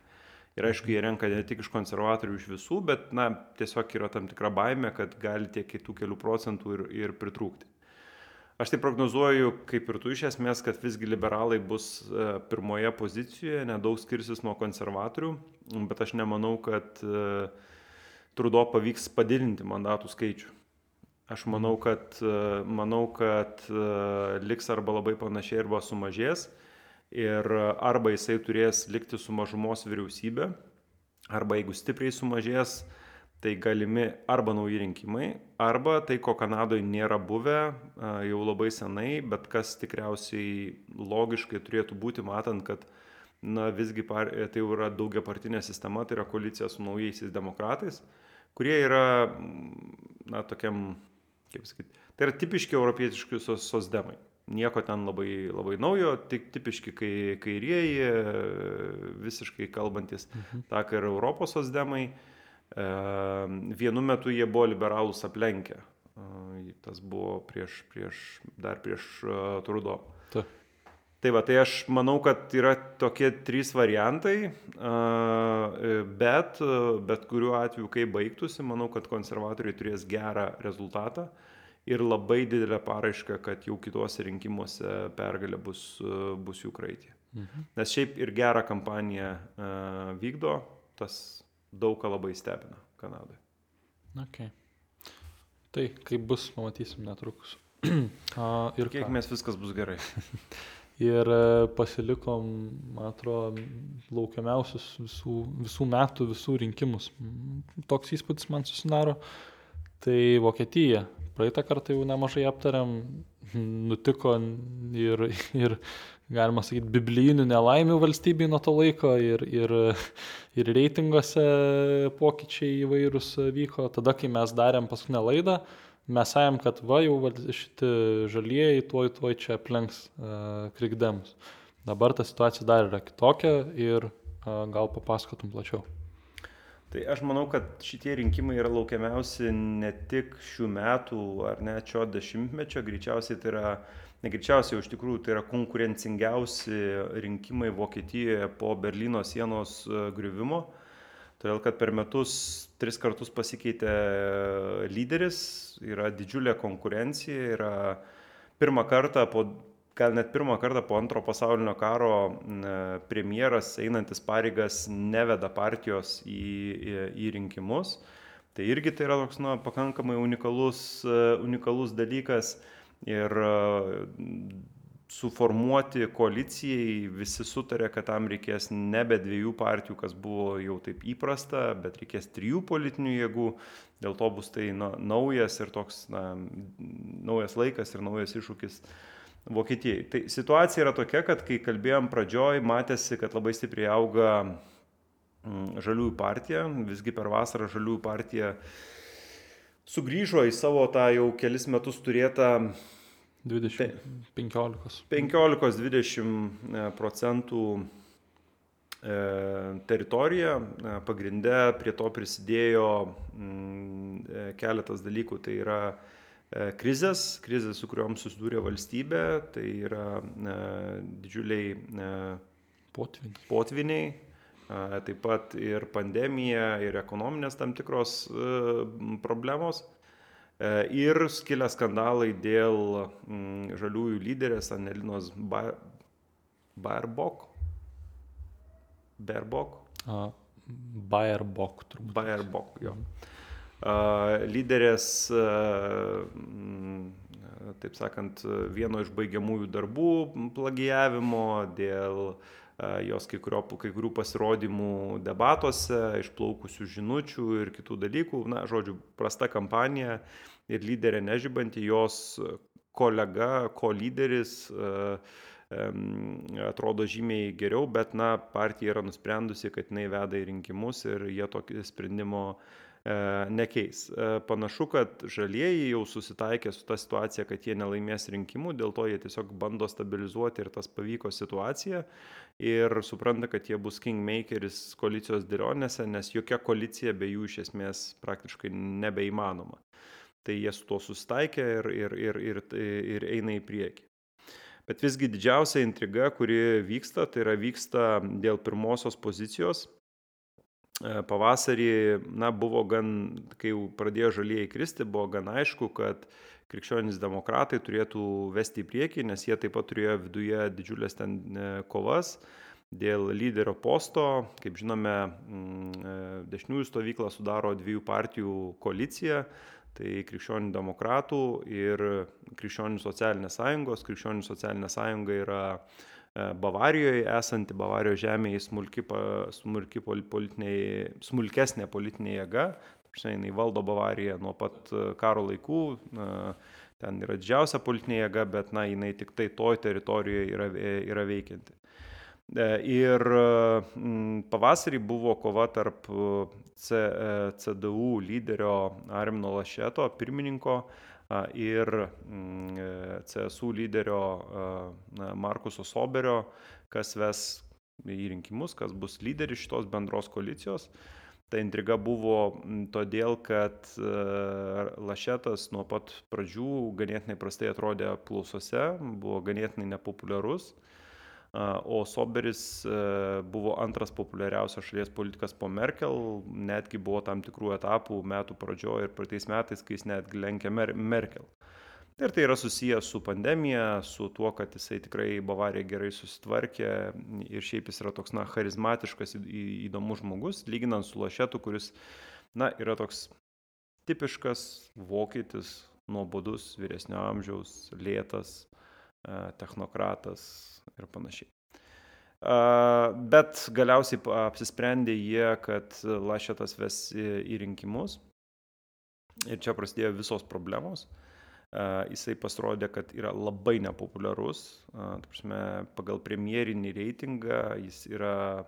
Ir aišku, jie renka ne tik iš konservatorių, iš visų, bet, na, tiesiog yra tam tikra baime, kad gali tiek kitų kelių procentų ir, ir pritrūkti. Aš tai prognozuoju, kaip ir tu iš esmės, kad visgi liberalai bus e, pirmoje pozicijoje, nedaug skirsis nuo konservatorių, bet aš nemanau, kad e, Trudo pavyks padidinti mandatų skaičių. Aš manau, kad, e, manau, kad liks arba labai panašiai, arba sumažės ir arba jisai turės likti su mažumos vyriausybė, arba jeigu stipriai sumažės, tai galimi arba nauji rinkimai, arba tai, ko Kanadoje nėra buvę jau labai senai, bet kas tikriausiai logiškai turėtų būti, matant, kad na, visgi par, tai jau yra daugia partinė sistema, tai yra koalicija su naujaisiais demokratais, kurie yra, na, tokiam, kaip sakyti, tai yra tipiški europietiški sos, sosdemai. Nieko ten labai, labai naujo, tik tipiški kai, kairieji, visiškai kalbantis, mhm. tak ir Europos osdemai. Vienu metu jie buvo liberalus aplenkę. Tas buvo prieš, prieš, dar prieš Trudo. Ta. Tai va, tai aš manau, kad yra tokie trys variantai, bet bet kuriuo atveju, kai baigtųsi, manau, kad konservatoriai turės gerą rezultatą ir labai didelę paraišką, kad jau kituose rinkimuose pergalė bus, bus jų kraitė. Mhm. Nes šiaip ir gerą kampaniją vykdo, tas daug ką labai stebina Kanadoje. Okay. Tai kaip bus, pamatysim netrukus. (clears throat) ir kiek ką? mes viskas bus gerai. (laughs) ir e, pasilikom, man atrodo, laukiamiausius visų, visų metų, visų rinkimus. Toks įspūdis man susidaro. Tai Vokietija. Praeitą kartą jau nemažai aptariam, nutiko ir, ir galima sakyti, biblijinių nelaimių valstybei nuo to laiko ir, ir, ir reitinguose pokyčiai įvairūs vyko. Tada, kai mes darėm paskutinę laidą, mes sakėm, kad va jau šitie žalieji tuoj tuoj čia aplenks uh, krikdemus. Dabar ta situacija dar yra kitokia ir uh, gal papasakotum plačiau. Tai aš manau, kad šitie rinkimai yra laukiamiausi ne tik šių metų ar net šio dešimtmečio, greičiausiai tai yra, negreičiausiai, iš tikrųjų tai yra konkurencingiausi rinkimai Vokietijoje po Berlyno sienos griuvimo. Todėl, kad per metus tris kartus pasikeitė lyderis, yra didžiulė konkurencija, yra pirmą kartą po, gal net pirmą kartą po antro pasaulinio karo premjeras einantis pareigas neveda partijos į, į, į rinkimus. Tai irgi tai yra toks, na, pakankamai unikalus, unikalus dalykas ir suformuoti koalicijai visi sutarė, kad tam reikės nebe dviejų partijų, kas buvo jau taip įprasta, bet reikės trijų politinių jėgų. Dėl to bus tai na, naujas ir toks na, naujas laikas ir naujas iššūkis Vokietijai. Tai situacija yra tokia, kad kai kalbėjom pradžioj, matėsi, kad labai stipriai auga mm, Žaliųjų partija. Visgi per vasarą Žaliųjų partija sugrįžo į savo tą jau kelis metus turėtą 20, 15. 15-20 procentų e, teritorija. E, pagrinde prie to prisidėjo mm, e, keletas dalykų. Tai yra krizės, krizės, su kuriuom susidūrė valstybė, tai yra didžiuliai potviniai. potviniai, taip pat ir pandemija, ir ekonominės tam tikros problemos. E, ir skilę skandalai dėl mm, žaliųjų lyderės Anelinos ba Baerbok. Baerbok. Uh, Baerbok, turbūt. Baerbok, jo. Uh, lyderės, taip sakant, vieno iš baigiamųjų darbų plagijavimo dėl jos kai, kurio, kai kurių pasirodymų debatuose, išplaukusių žinučių ir kitų dalykų. Na, žodžiu, prasta kampanija ir lyderė nežybanti, jos kolega, ko lyderis atrodo žymiai geriau, bet, na, partija yra nusprendusi, kad jinai veda į rinkimus ir jie tokį sprendimo uh, nekeis. E, panašu, kad žalieji jau susitaikė su ta situacija, kad jie nelaimės rinkimų, dėl to jie tiesiog bando stabilizuoti ir tas pavyko situaciją ir supranta, kad jie bus kingmakeris koalicijos dėlionėse, nes jokia koalicija be jų iš esmės praktiškai nebeįmanoma. Tai jie su to susitaikė ir, ir, ir, ir, ir eina į priekį. Bet visgi didžiausia intriga, kuri vyksta, tai yra vyksta dėl pirmosios pozicijos E, pavasarį, na, buvo gan, kai jau pradėjo žalieji kristi, buvo gan aišku, kad krikščionys demokratai turėtų vesti į priekį, nes jie taip pat turėjo viduje didžiulės ten e, kovas dėl lyderio posto. Kaip žinome, e, dešiniųjų stovyklą sudaro dviejų partijų koalicija. Tai krikščionių demokratų ir krikščionių socialinės sąjungos. Krikščionių socialinė sąjunga yra uh, E, Bavarijoje esanti Bavarijos žemėje smulki, smulki smulkesnė politinė jėga, jinai valdo Bavariją nuo pat e, karo laikų, ten yra didžiausia politinė jėga, bet na, jinai tik tai toj teritorijoje yra, yra veikianti. Ir pavasarį buvo kova tarp CDU lyderio Armino Lašeto, pirmininko, ir CSU lyderio Markuso Soberio, kas ves į rinkimus, kas bus lyderis šitos bendros koalicijos. Ta intriga buvo todėl, kad Lašetas nuo pat pradžių ganėtinai prastai atrodė apklausose, buvo ganėtinai nepopuliarus, o Soberis buvo antras populiariausias šalies politikas po Merkel, netgi buvo tam tikrų etapų metų pradžioje ir praeitais metais, kai jis netgi lenkė Merkel. Ir tai yra susijęs su pandemija, su tuo, kad jisai tikrai Bavarija gerai susitvarkė ir šiaip jis yra toks, na, charizmatiškas, įdomus žmogus, lyginant su Lašetu, kuris, na, yra toks tipiškas vokietis, nuobodus, vyresnio amžiaus, lėtas, technokratas ir panašiai. Bet galiausiai apsisprendė jie, kad Lašetas ves į rinkimus. Ir čia prasidėjo visos problemos jisai pasirodė, kad yra labai nepopuliarus. Prasme, pagal premjerinį reitingą jis yra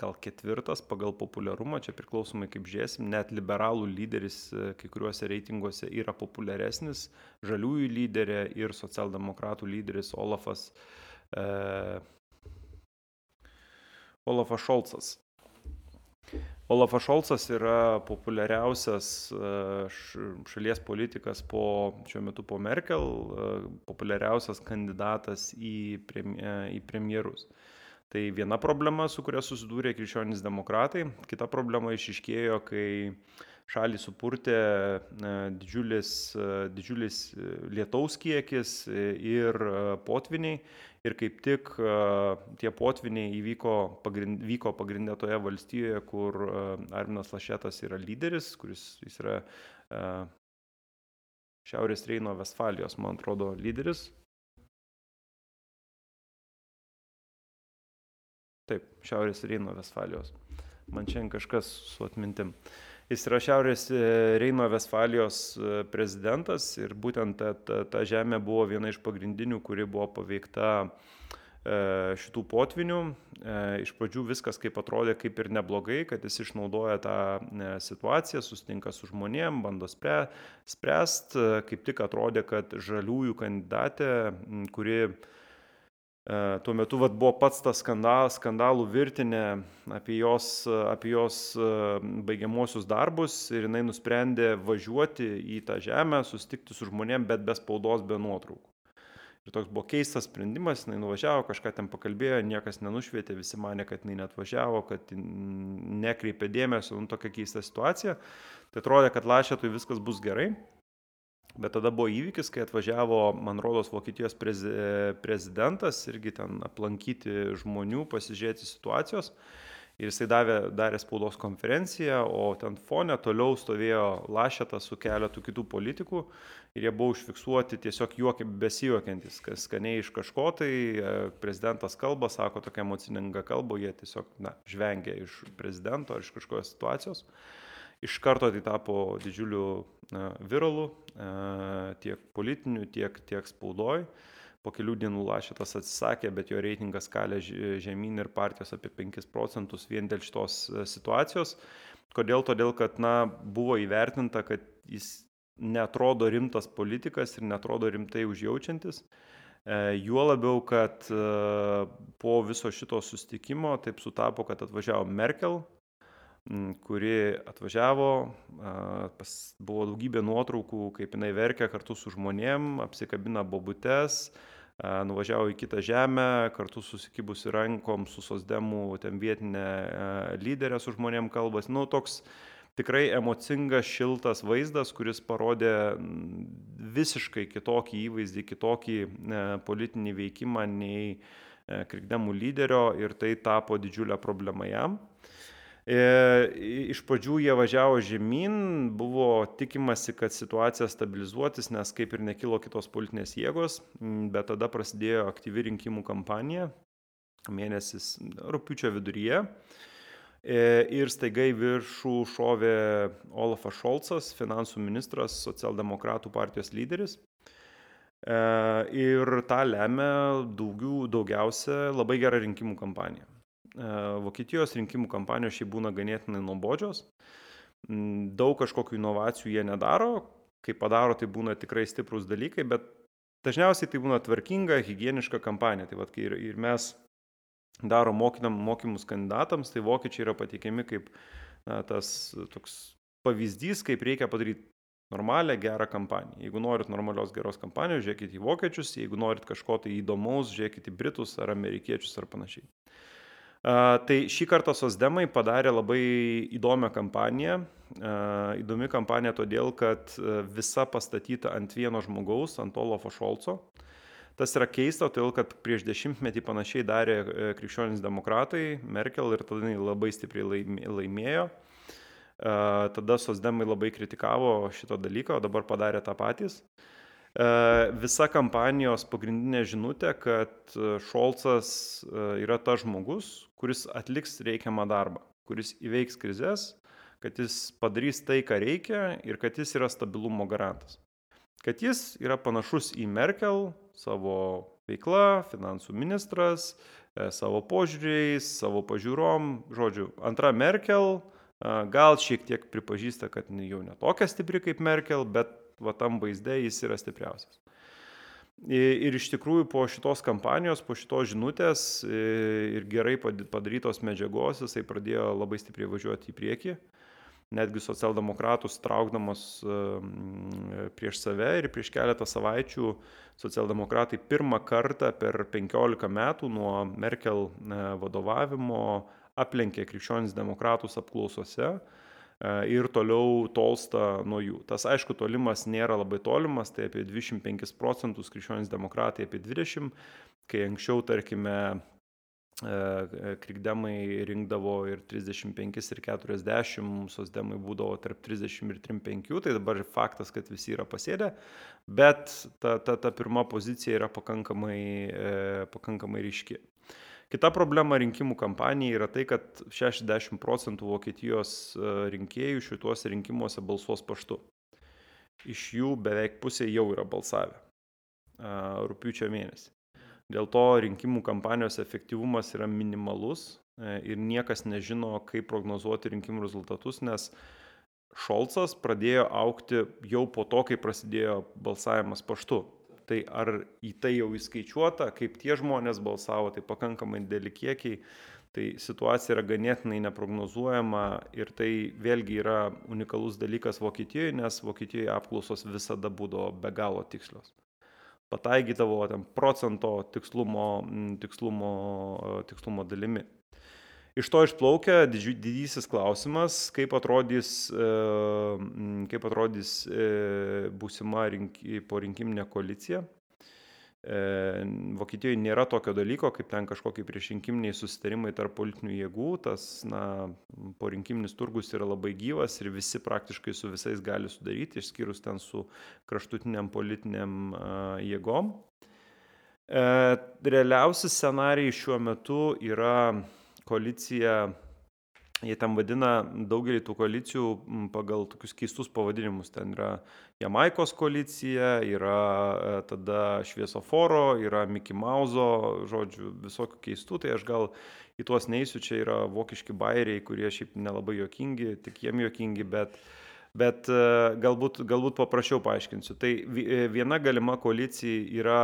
gal ketvirtas pagal populiarumą, čia priklausomai kaip žiūrėsim, net liberalų lyderis kai kuriuose reitinguose yra populiaresnis, žaliųjų lyderė ir socialdemokratų lyderis Olafas, e, Olafas Šolcas. Olafas Šolcas yra populiariausias e, šalies politikas po, šiuo metu po Merkel, e, populiariausias kandidatas į, premje, į premjerus. Tai viena problema, su kuria susidūrė krikščionys demokratai, kita problema išiškėjo, kai šalį supurtė e, didžiulis, didžiulis lietaus kiekis ir potviniai ir kaip tik tie potviniai įvyko pagrind, vyko pagrindė toje valstijoje, kur Arminas Lašetas yra lyderis, kuris jis yra Šiaurės Reino Vestfalijos, man atrodo, lyderis. Taip, Šiaurės Reino Vestfalijos. Man šiandien kažkas su atmintim. Jis yra Šiaurės e, Reino Vesfalijos e, prezidentas ir būtent ta, ta, ta žemė buvo viena iš pagrindinių, kuri buvo paveikta e, šitų potvinių. Iš pradžių viskas kaip atrodė kaip ir neblogai, kad jis išnaudoja tą situaciją, sustinka su žmonėm, bando spręst. Kaip tik atrodė, kad žaliųjų kandidatė, kuri tuo metu vat, buvo pats tas skandal, skandalų virtinė apie jos, apie jos e, baigiamuosius darbus ir jinai nusprendė važiuoti į tą žemę, susitikti su žmonėm, bet be spaudos, be nuotraukų. Ir toks buvo keistas sprendimas, jinai nuvažiavo, kažką ten pakalbėjo, niekas nenušvietė, visi mane, kad jinai net važiavo, kad nekreipė dėmesio, nu tokia keista situacija. Tai atrodė, kad lašėtui viskas bus gerai. Bet tada buvo įvykis, kai atvažiavo, man rodos, Vokietijos prezi prezidentas irgi ten aplankyti žmonių, pasižiūrėti situacijos. Ir jisai davė, darė spaudos konferenciją, o ten fone toliau stovėjo Lašetas su keletu kitų politikų ir jie buvo užfiksuoti tiesiog juokia, besijuokiantis, kas skaniai iš kažko, tai e, prezidentas kalba, sako tokia emocinga kalba, jie tiesiog, na, žvengia iš prezidento ar iš kažkokios situacijos. Iš karto tai tapo didžiuliu viralu tiek politiniu, tiek, tiek spaudoj. Po kelių dienų Lašetas atsisakė, bet jo reitingas kalė žemyn ir partijos apie 5 procentus vien dėl šitos e, situacijos. Kodėl? Todėl, kad na, buvo įvertinta, kad jis netrodo rimtas politikas ir netrodo rimtai užjaučiantis. E, juo labiau, kad e, po viso šito sustikimo taip sutapo, kad atvažiavo Merkel, kuri atvažiavo, pas, buvo daugybė nuotraukų, kaip jinai verkia kartu su žmonėm, apsikabina bobutes, nuvažiavo į kitą žemę, kartu susikibusi rankom su sosdemų ten vietinė lyderė su žmonėm kalbas. Nu, toks tikrai emocingas, šiltas vaizdas, kuris parodė visiškai kitokį įvaizdį, kitokį politinį veikimą nei krikdemų lyderio ir tai tapo didžiulę problemą jam. E, iš pradžių jie važiavo žemyn, buvo tikimasi, kad situacija stabilizuotis, nes kaip ir nekilo kitos politinės jėgos, bet tada prasidėjo aktyvi rinkimų kampanija, mėnesis rūpiučio viduryje. E, ir staigai viršų šovė Olafas Šolcas, finansų ministras, socialdemokratų partijos lyderis. Ir tą lemia daugiau, daugiausia labai gera rinkimų kampanija. Vokietijos rinkimų kampanijos šiaip būna ganėtinai nuobodžios. Daug kažkokių inovacijų jie nedaro, kai padaro, tai būna tikrai stiprus dalykai, bet dažniausiai tai būna tvarkinga, hygieniška kampanija. Tai vad, kai ir, ir mes daro mokinam, mokymus kandidatams, tai vokiečiai yra pateikiami kaip na, tas toks pavyzdys, kaip reikia padaryti normalią, gerą kampaniją. Jeigu norit normalios geros kampanijos, žiūrėkite į vokiečius, jeigu norit kažko tai įdomaus, žiūrėkite į britus ar amerikiečius ar panašiai. Tai šį kartą Sosdemai padarė labai įdomią kampaniją. Įdomi kampanija todėl, kad visa pastatyta ant vieno žmogaus, ant Olofo Šolco. Tas yra keista, todėl kad prieš dešimtmetį panašiai darė e, krikščionys demokratai, Merkel ir tada labai stipriai laimėjo. Tada Sosdemai labai kritikavo šito dalyko, o dabar padarė tą patys. Visa kampanijos pagrindinė žinutė, kad Šolcas yra tas žmogus, kuris atliks reikiamą darbą, kuris įveiks krizės, kad jis padarys tai, ką reikia ir kad jis yra stabilumo garantas. Kad jis yra panašus į Merkel savo veikla, finansų ministras, e, savo požiūriais, savo pažiūrom, žodžiu, antra Merkel, gal šiek tiek pripažįsta, kad jau netokia stipri kaip Merkel, bet va tam vaizde jis yra stipriausias. Ir iš tikrųjų po šitos kampanijos, po šitos žinutės ir gerai padarytos medžiagos jisai pradėjo labai stipriai važiuoti į priekį, netgi socialdemokratus traukdamas prieš save ir prieš keletą savaičių socialdemokratai pirmą kartą per 15 metų nuo Merkel vadovavimo aplenkė krikščionis demokratus apklausose E, ir toliau tolsta nuo jų. Tas aišku, tolimas nėra labai tolimas, tai apie 25 procentus krikščionys demokratai apie 20, kai anksčiau, tarkime, e, krikdemai rinkdavo ir 35 ir 40, sosdemai būdavo tarp 30 ir 35, tai dabar faktas, kad visi yra pasėdę, bet ta, ta, ta pirma pozicija yra pakankamai, e, pakankamai ryški. Kita problema rinkimų kampanijai yra tai, kad 60 procentų Vokietijos e, rinkėjų šituose rinkimuose balsuos paštu. Iš jų beveik pusė jau yra balsavę e, rūpiučio mėnesį. Dėl to rinkimų kampanijos efektyvumas yra minimalus e, ir niekas nežino, kaip prognozuoti rinkimų rezultatus, nes Šolcas pradėjo aukti jau po to, kai prasidėjo balsavimas paštu tai ar į tai jau įskaičiuota, kaip tie žmonės balsavo, tai pakankamai dideli kiekiai, tai situacija yra ganėtinai neprognozuojama ir tai vėlgi yra unikalus dalykas Vokietijoje, nes Vokietijoje apklausos visada būdavo be galo tikslios. Pataikydavo ten procento tikslumo, tikslumo, tikslumo dalimi. Iš to išplaukia didysis klausimas, kaip atrodys, e, kaip atrodys e, būsima rink, po rinkiminė koalicija. E, Vokietijoje nėra tokio dalyko, kaip ten kažkokie priešrinkiminiai susitarimai tarp politinių jėgų. Tas, na, porinkiminis turgus yra labai gyvas ir visi praktiškai su visais gali sudaryti, išskyrus ten su kraštutiniam politiniam jėgom. Realiausi scenarijai šiuo metu yra koalicija, jie tam vadina daugelį tų koalicijų pagal tokius keistus pavadinimus. Ten yra Jamaikos koalicija, yra e, tada Šviesoforo, yra Mickey Mauso, žodžiu, visokių keistų, tai aš gal į tuos neįsiu, čia yra vokiški bairiai, kurie šiaip nelabai jokingi, tik jiem jokingi, bet Bet e, galbūt, galbūt paprasčiau paaiškinsiu. Tai e, viena galima koalicija yra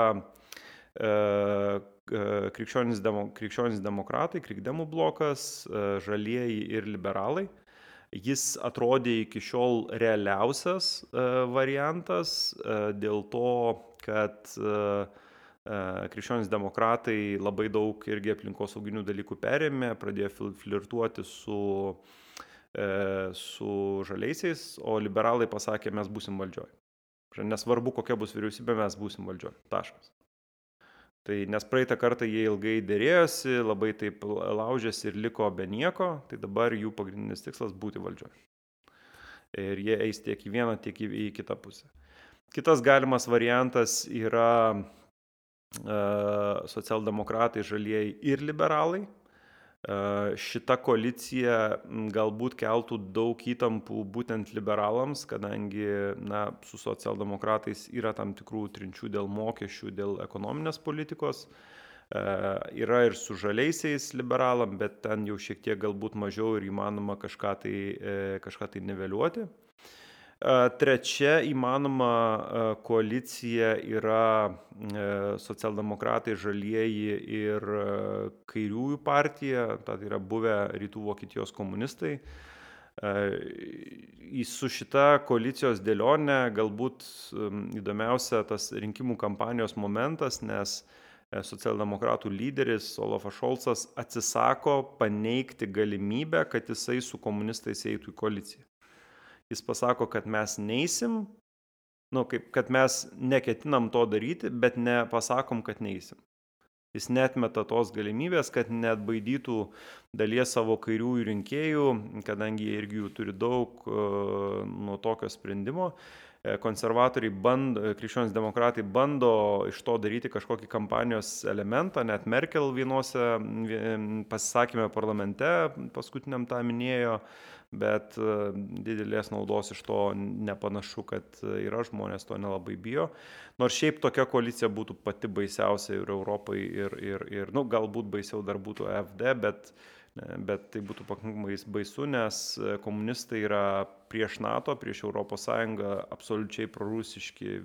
krikščionis, demo, krikščionis demokratai, krikdemų blokas, e, žalieji ir liberalai. Jis atrodė iki šiol realiausias e, variantas e, dėl to, kad krikščionis demokratai labai daug irgi aplinkosauginių dalykų perėmė, pradėjo flirtuoti su, su žaliaisiais, o liberalai pasakė, mes būsim valdžioj. Nesvarbu, kokia bus vyriausybė, mes būsim valdžioj. Taškas. Tai nes praeitą kartą jie ilgai dėrėjosi, labai taip laužėsi ir liko be nieko, tai dabar jų pagrindinis tikslas būti valdžioje. Ir jie eis tiek į vieną, tiek į, į kitą pusę. Kitas galimas variantas yra uh, socialdemokratai, žalieji ir liberalai. Šita koalicija galbūt keltų daug įtampų būtent liberalams, kadangi na, su socialdemokratais yra tam tikrų trinčių dėl mokesčių, dėl ekonominės politikos. Yra ir su žaliaisiais liberalam, bet ten jau šiek tiek galbūt mažiau ir įmanoma kažką tai, e, kažką tai niveliuoti. Trečia įmanoma koalicija yra socialdemokratai, žalieji ir kairiųjų partija, tai yra buvę rytų Vokietijos komunistai. Su šita koalicijos dėlionė galbūt įdomiausia tas rinkimų kampanijos momentas, nes socialdemokratų lyderis Olafas Šolcas atsisako paneigti galimybę, kad jisai su komunistais eitų į koaliciją jis pasako, kad mes neisim, nu, kaip, kad mes neketinam to daryti, bet nepasakom, kad neisim. Jis netmeta tos galimybės, kad net baidytų dalies savo kairiųjų rinkėjų, kadangi jie irgi jų turi daug uh, nuo tokio sprendimo. E, konservatoriai bando, krikščionis demokratai bando iš to daryti kažkokį kampanijos elementą, net Merkel vienose pasisakymė parlamente, paskutiniam tą minėjo, bet e, didelės naudos iš to nepanašu, kad yra žmonės to nelabai bijo. Nors šiaip tokia koalicija būtų pati baisiausia ir Europai, ir, ir, ir nu, galbūt baisiau dar būtų FD, bet, bet tai būtų pakankamai baisu, nes komunistai yra prieš NATO, prieš ES absoliučiai prorusiški.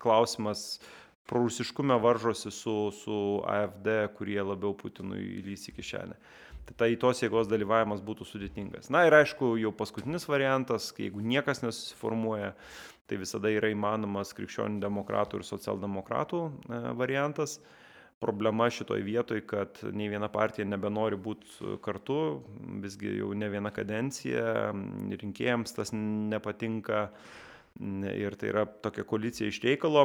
Klausimas prorusiškume varžosi su, su AFD, kurie labiau Putinui įlys į kišenę tai tos jėgos dalyvavimas būtų sudėtingas. Na ir aišku, jau paskutinis variantas, jeigu niekas nesusiformuoja, tai visada yra įmanomas krikščionių demokratų ir socialdemokratų e, variantas. Problema šitoj vietoj, kad nei viena partija nebenori būti kartu, visgi jau ne viena kadencija, rinkėjams tas nepatinka ir tai yra tokia koalicija iš reikalo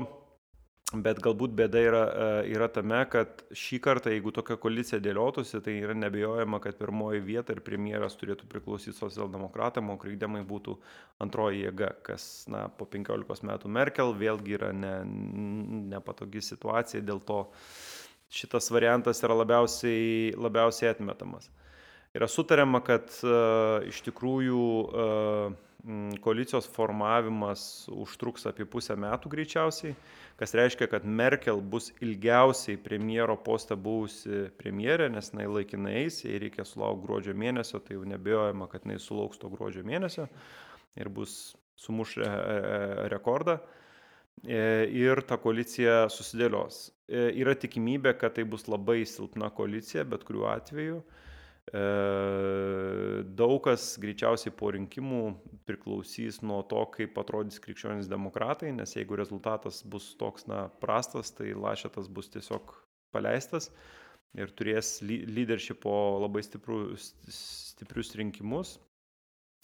Bet galbūt bėda yra, e, yra tame, kad šį kartą, jeigu tokia koalicija dėliotųsi, tai yra nebejojama, kad pirmoji vieta ir premjeras turėtų priklausyti socialdemokratam, o krikdemai būtų antroji jėga, kas na, po 15 metų Merkel vėlgi yra ne, nepatogi situacija, dėl to šitas variantas yra labiausiai, labiausiai atmetamas. Yra sutariama, kad uh, iš tikrųjų uh, koalicijos formavimas užtruks apie pusę metų greičiausiai. Kas reiškia, kad Merkel bus ilgiausiai premjero postą buvusi premjerė, nes jinai laikinai eis, jai reikia sulaukti gruodžio mėnesio, tai jau nebejojama, kad jinai sulauks to gruodžio mėnesio ir bus sumuš e, e, rekordą. E, ir ta koalicija susidėlios. Yra tikimybė, kad tai bus labai silpna koalicija, bet kuriuo atveju. Daug kas greičiausiai po rinkimų priklausys nuo to, kaip atrodys krikščionys demokratai, nes jeigu rezultatas bus toks, na, prastas, tai Lašetas bus tiesiog paleistas ir turės leadershipo labai stiprius, stiprius rinkimus.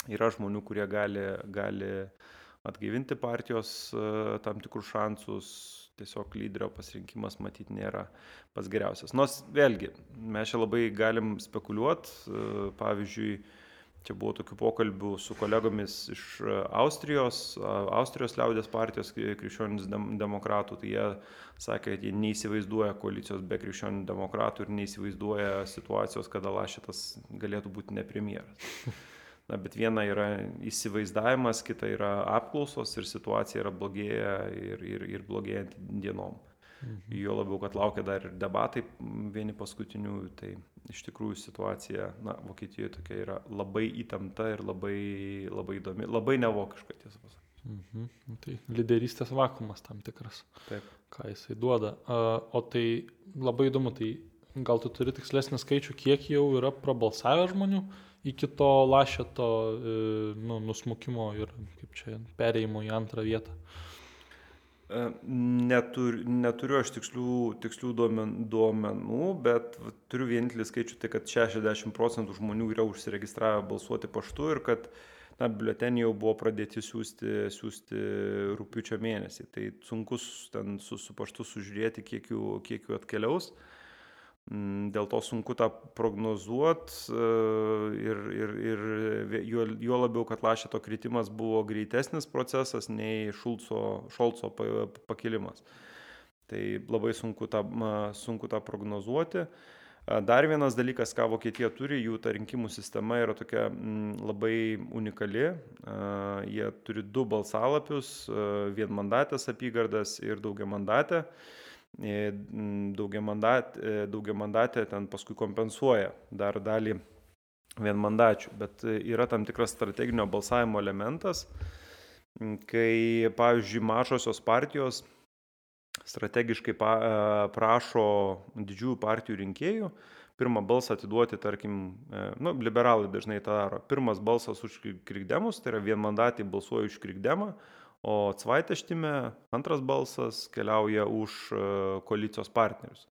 Yra žmonių, kurie gali, gali atgaivinti partijos e, tam tikrus šansus, tiesiog lyderio pasirinkimas matyti nėra pats geriausias. Nors vėlgi, mes čia labai galim spekuliuoti, e, pavyzdžiui, čia buvo tokių pokalbių su kolegomis iš e, Austrijos, Austrijos liaudės partijos krikščionis demokratų, tai jie sakė, kad jie neįsivaizduoja koalicijos be krikščionių demokratų ir neįsivaizduoja situacijos, kada Lašetas galėtų būti ne premjeras. (laughs) Na, bet viena yra įsivaizdavimas, kita yra apklausos ir situacija yra blogėja ir, ir, ir blogėjant dienom. Mhm. Jo labiau, kad laukia dar ir debatai vieni paskutinių, tai iš tikrųjų situacija, na, Vokietijoje tokia yra labai įtempta ir labai, labai įdomi, labai nevokiška, tiesą pasakius. Mhm. Nu, tai lyderystės vakumas tam tikras. Taip. Ką jisai duoda. O tai labai įdomu, tai gal tu turi tikslesnį skaičių, kiek jau yra prabalsavę žmonių? iki to lašeto e, nu, nusmukimo ir kaip čia perėjimo į antrą vietą? E, netur, neturiu aš tikslių, tikslių duomenų, bet turiu vienintelį skaičių, tai kad 60 procentų žmonių yra užsiregistravę balsuoti paštu ir kad na, biuleteniai jau buvo pradėti siūsti, siūsti rūpiučio mėnesį. Tai sunkus ten su, su paštu sužiūrėti, kiek jų, kiek jų atkeliaus. Uh, dėl to sunku tą prognozuoti e, ir, ir, ir juo, juo labiau, kad Lašeto kritimas buvo greitesnis procesas nei Šulco, Šolco pakilimas. Tai labai sunku tą, sunku tą prognozuoti. Dar vienas dalykas, ką Vokietija turi, jų ta rinkimų sistema yra tokia mm, labai unikali. Jie turi du balsalapius, vienmandatės apygardas ir daugiamandatę. Daugiamandatė, daugiamandatė ten paskui kompensuoja dar dalį vienmandačių, bet yra tam tikras strateginio balsavimo elementas, kai, pavyzdžiui, mažosios partijos strategiškai e, prašo didžiųjų partijų rinkėjų pirmą balsą atiduoti, tarkim, e, nu, liberalai dažnai tą daro. Pirmas balsas už krikdemus, tai yra vienmandatį balsuoja už krikdemą, o cvaitaštime antras balsas keliauja už e, koalicijos partnerius.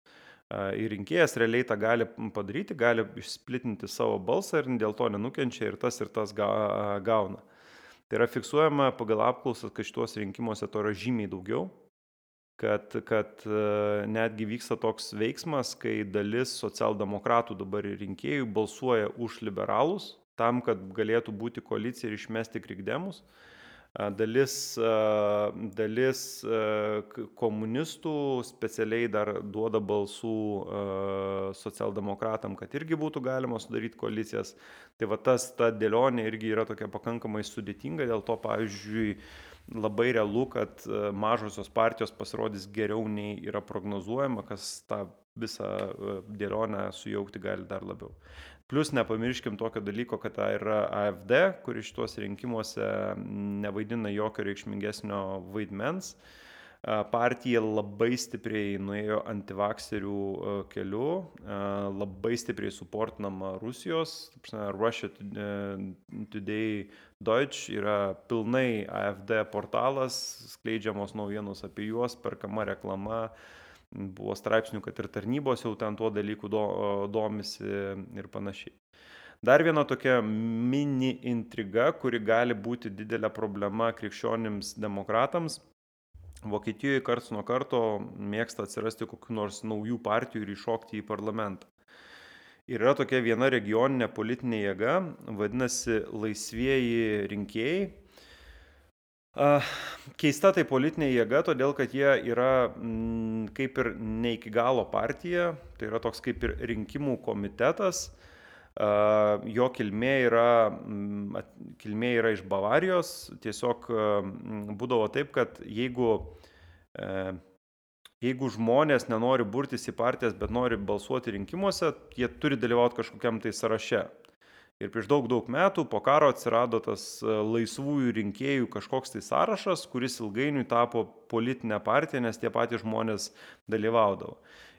Ir rinkėjas realiai tą gali padaryti, gali išsplitinti savo balsą ir dėl to nenukenčia ir tas ir tas gauna. Tai yra fiksuojama pagal apklausas, kad šitos rinkimuose to yra žymiai daugiau, kad, kad e, netgi vyksta toks veiksmas, kai dalis socialdemokratų dabar rinkėjų balsuoja už liberalus tam, kad galėtų būti koalicija ir išmesti krikdemus. Dalis, dalis komunistų specialiai dar duoda balsų socialdemokratam, kad irgi būtų galima sudaryti koalicijas. Tai va tas, ta dėlionė irgi yra tokia pakankamai sudėtinga, dėl to, pavyzdžiui, labai realu, kad mažosios partijos pasirodys geriau nei yra prognozuojama, kas tą visą dėlionę sujaukti gali dar labiau. Plus nepamirškim tokio dalyko, kad tai yra AFD, kuri šituos rinkimuose nevaidina jokio reikšmingesnio vaidmens. Uh, partija labai stipriai nuėjo antivakserių keliu, labai stipriai suportinama Rusijos, Russia Today Deutsch yra pilnai AFD portalas, skleidžiamos naujienos apie juos, perkama reklama, buvo straipsnių, kad ir tarnybos jau ten tuo dalyku do, domisi ir panašiai. Dar viena tokia mini intriga, kuri gali būti didelė problema krikščionims demokratams Vokietijoje karts nuo karto mėgsta atsirasti kokiu nors naujų partijų ir iššokti į parlamentą. Ir yra tokia viena regioninė politinė jėga, vadinasi laisvieji rinkėjai. Keista tai politinė jėga, todėl kad jie yra m, kaip ir ne iki galo partija, tai yra toks kaip ir rinkimų komitetas, Jo kilmė yra, kilmė yra iš Bavarijos, tiesiog būdavo taip, kad jeigu, jeigu žmonės nenori burtis į partijas, bet nori balsuoti rinkimuose, jie turi dalyvauti kažkokiam tai sąraše. Ir prieš daug, daug metų po karo atsirado tas laisvųjų rinkėjų kažkoks tai sąrašas, kuris ilgainiui tapo politinė partija, nes tie patys žmonės dalyvaudavo.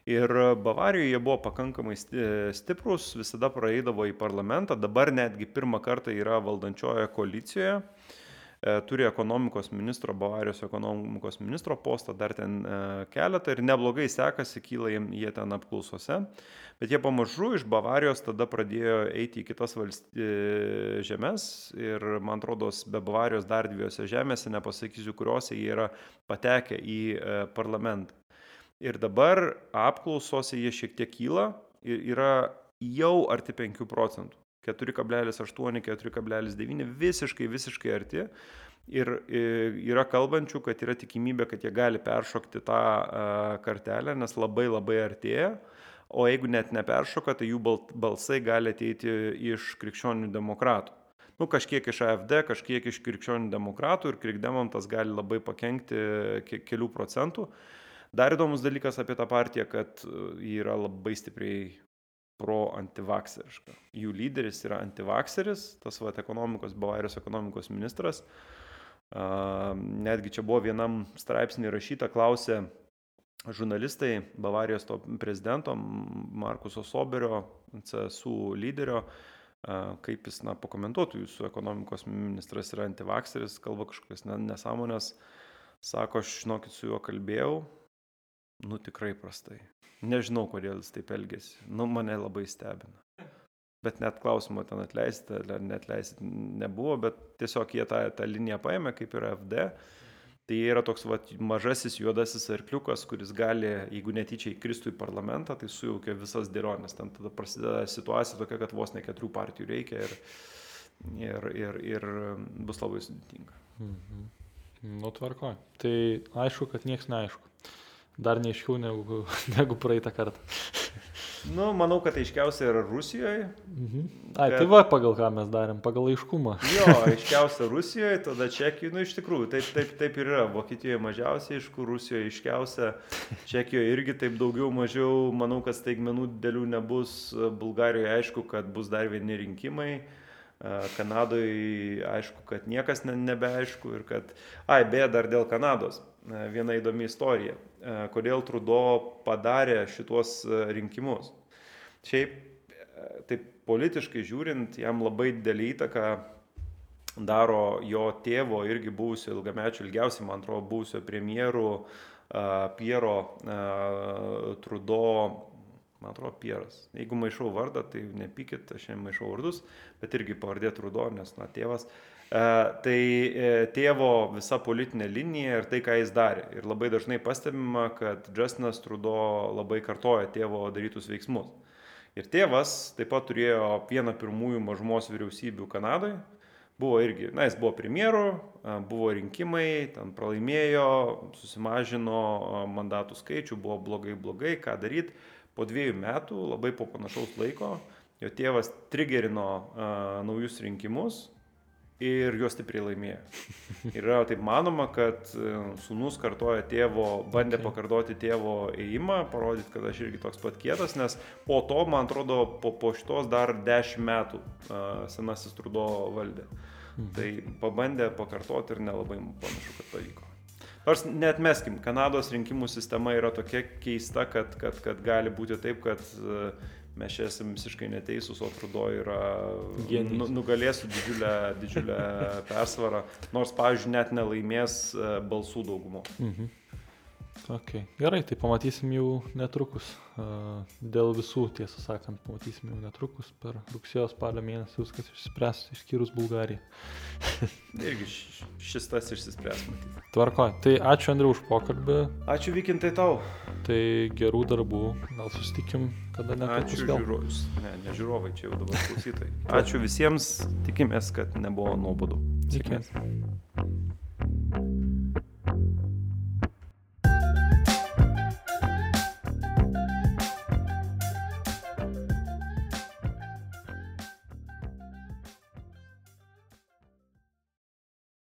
Ir Bavarijoje jie buvo pakankamai stiprus, visada praeidavo į parlamentą, dabar netgi pirmą kartą yra valdančioje koalicijoje, e, turi ekonomikos ministro, Bavarijos ekonomikos ministro postą, dar ten e, keletą ir neblogai sekasi, kyla jie ten apklausose, bet jie pamažu iš Bavarijos tada pradėjo eiti į kitas valsty... E, žemės ir man atrodo, be Bavarijos dar dviejose žemėse, nepasakysiu kuriuose, jie yra patekę į parlamentą. Ir dabar apklausose jie šiek tiek kyla ir yra jau arti 5 procentų. 4,8, 4,9 visiškai, visiškai arti. Ir yra kalbančių, kad yra tikimybė, kad jie gali peršokti tą kartelę, nes labai labai artėja. O jeigu net neperšoka, tai jų balsai gali ateiti iš krikščionių demokratų. Nu, kažkiek iš AFD, kažkiek iš krikščionių demokratų ir krikdemam tas gali labai pakengti kelių procentų. Dar įdomus dalykas apie tą partiją, kad e, ji yra labai stipriai pro-antivakseriška. Jų lyderis yra antivakseris, tas va ekonomikos, Bavarijos ekonomikos ministras. Netgi čia buvo vienam straipsnį rašyta, klausė žurnalistai Bavarijos to prezidento Markuso Soberio, CSU lyderio, kaip jis, na, pakomentuotų jūsų ekonomikos ministras yra antivakseris, kalba kažkokias nesąmonės, sako, aš žinokit, su juo kalbėjau, Nu tikrai prastai. Nežinau, kodėl jis taip elgesi. Nu, mane labai stebina. Bet net klausimo ten atleisti ar netleisti nebuvo, bet tiesiog jie tą, tą liniją paėmė, kaip yra FD. Tai jie yra toks va, mažasis juodasis arkliukas, kuris gali, jeigu netyčia įkristų į parlamentą, tai sujaukia visas dėlionės. Ten tada prasideda situacija tokia, kad vos ne keturių partijų reikia ir, ir, ir, ir bus labai sudėtinga. Mhm. Nu, tvarko. Tai aišku, kad niekas neaišku dar neiškiau negu, (laughs) negu praeitą kartą. (laughs) Nu, manau, kad aiškiausia yra Rusijoje. Mhm. Ai, tai va, pagal ką mes darėm, pagal aiškumą. (laughs) Jo, aiškiausia Rusijoje, tada Čekijoje, nu iš tikrųjų, taip, taip, taip ir yra. Vokietijoje mažiausiai aišku, Rusijoje aiškiausia, Čekijoje irgi taip daugiau mažiau, manau, kad staigmenų dėlių nebus, Bulgarijoje aišku, kad bus dar vieni rinkimai. Kanadoje aišku, kad niekas ne, nebeaišku ir kad, ai, beje, dar dėl Kanados. Viena įdomi istorija. Kodėl Trudo padarė šituos rinkimus. Šiaip, taip politiškai žiūrint, jam labai didelį įtaką daro jo tėvo irgi buvusio ilgamečio, ilgiausiai, man atrodo, buvusio premjerų Piero Trudo man atrodo, Pieras. Jeigu maišau vardą, tai nepykit, aš jam maišau vardus, bet irgi pavardė Trudo, nes, na, tėvas. E, tai e, tėvo visa politinė linija ir tai, ką jis darė. Ir labai dažnai pastebima, kad Justinas Trudo labai kartoja tėvo darytus veiksmus. Ir tėvas taip pat turėjo vieną pirmųjų mažumos vyriausybių Kanadoje. Buvo irgi, na, jis buvo premjeru, buvo rinkimai, ten pralaimėjo, susimažino mandatų skaičių, buvo blogai, blogai, ką daryti po dviejų metų, labai po panašaus laiko, jo tėvas trigerino uh, naujus rinkimus ir juos stipriai laimėjo. Ir yra taip manoma, kad sunus kartoja tėvo, bandė okay. pakartoti tėvo ėjimą, parodyti, kad aš irgi toks pat kietas, nes po to, man atrodo, po, po šitos dar dešimt metų uh, senasis trudo valdė. Mhm. Tai pabandė pakartoti ir nelabai panašu, kad pavyko. Nors net meskim, Kanados rinkimų sistema yra tokia keista, kad, kad, kad gali būti taip, kad e, mes čia esame visiškai neteisūs, o Trudo yra nu, nugalės su didžiulė, didžiulė persvara, nors, pavyzdžiui, net nelaimės e, balsų daugumo. Mhm. Okay. Gerai, tai pamatysim jau netrukus. Dėl visų, tiesą sakant, pamatysim jau netrukus. Per rugsėjo spalio mėnesį viskas išspręs, išskyrus Bulgariją. (laughs) Irgi šis tas išsispręs, matyti. Tvarkoj. Tai ačiū Andriu už pokalbį. Ačiū Vykintai tau. Tai gerų darbų. Gal susitikim, kada netrukus. Ačiū žiūrovus. Ne, ne žiūrovai, čia jau dabar klausytojai. Ačiū visiems. Tikimės, kad nebuvo nuobodu. Sėkmės.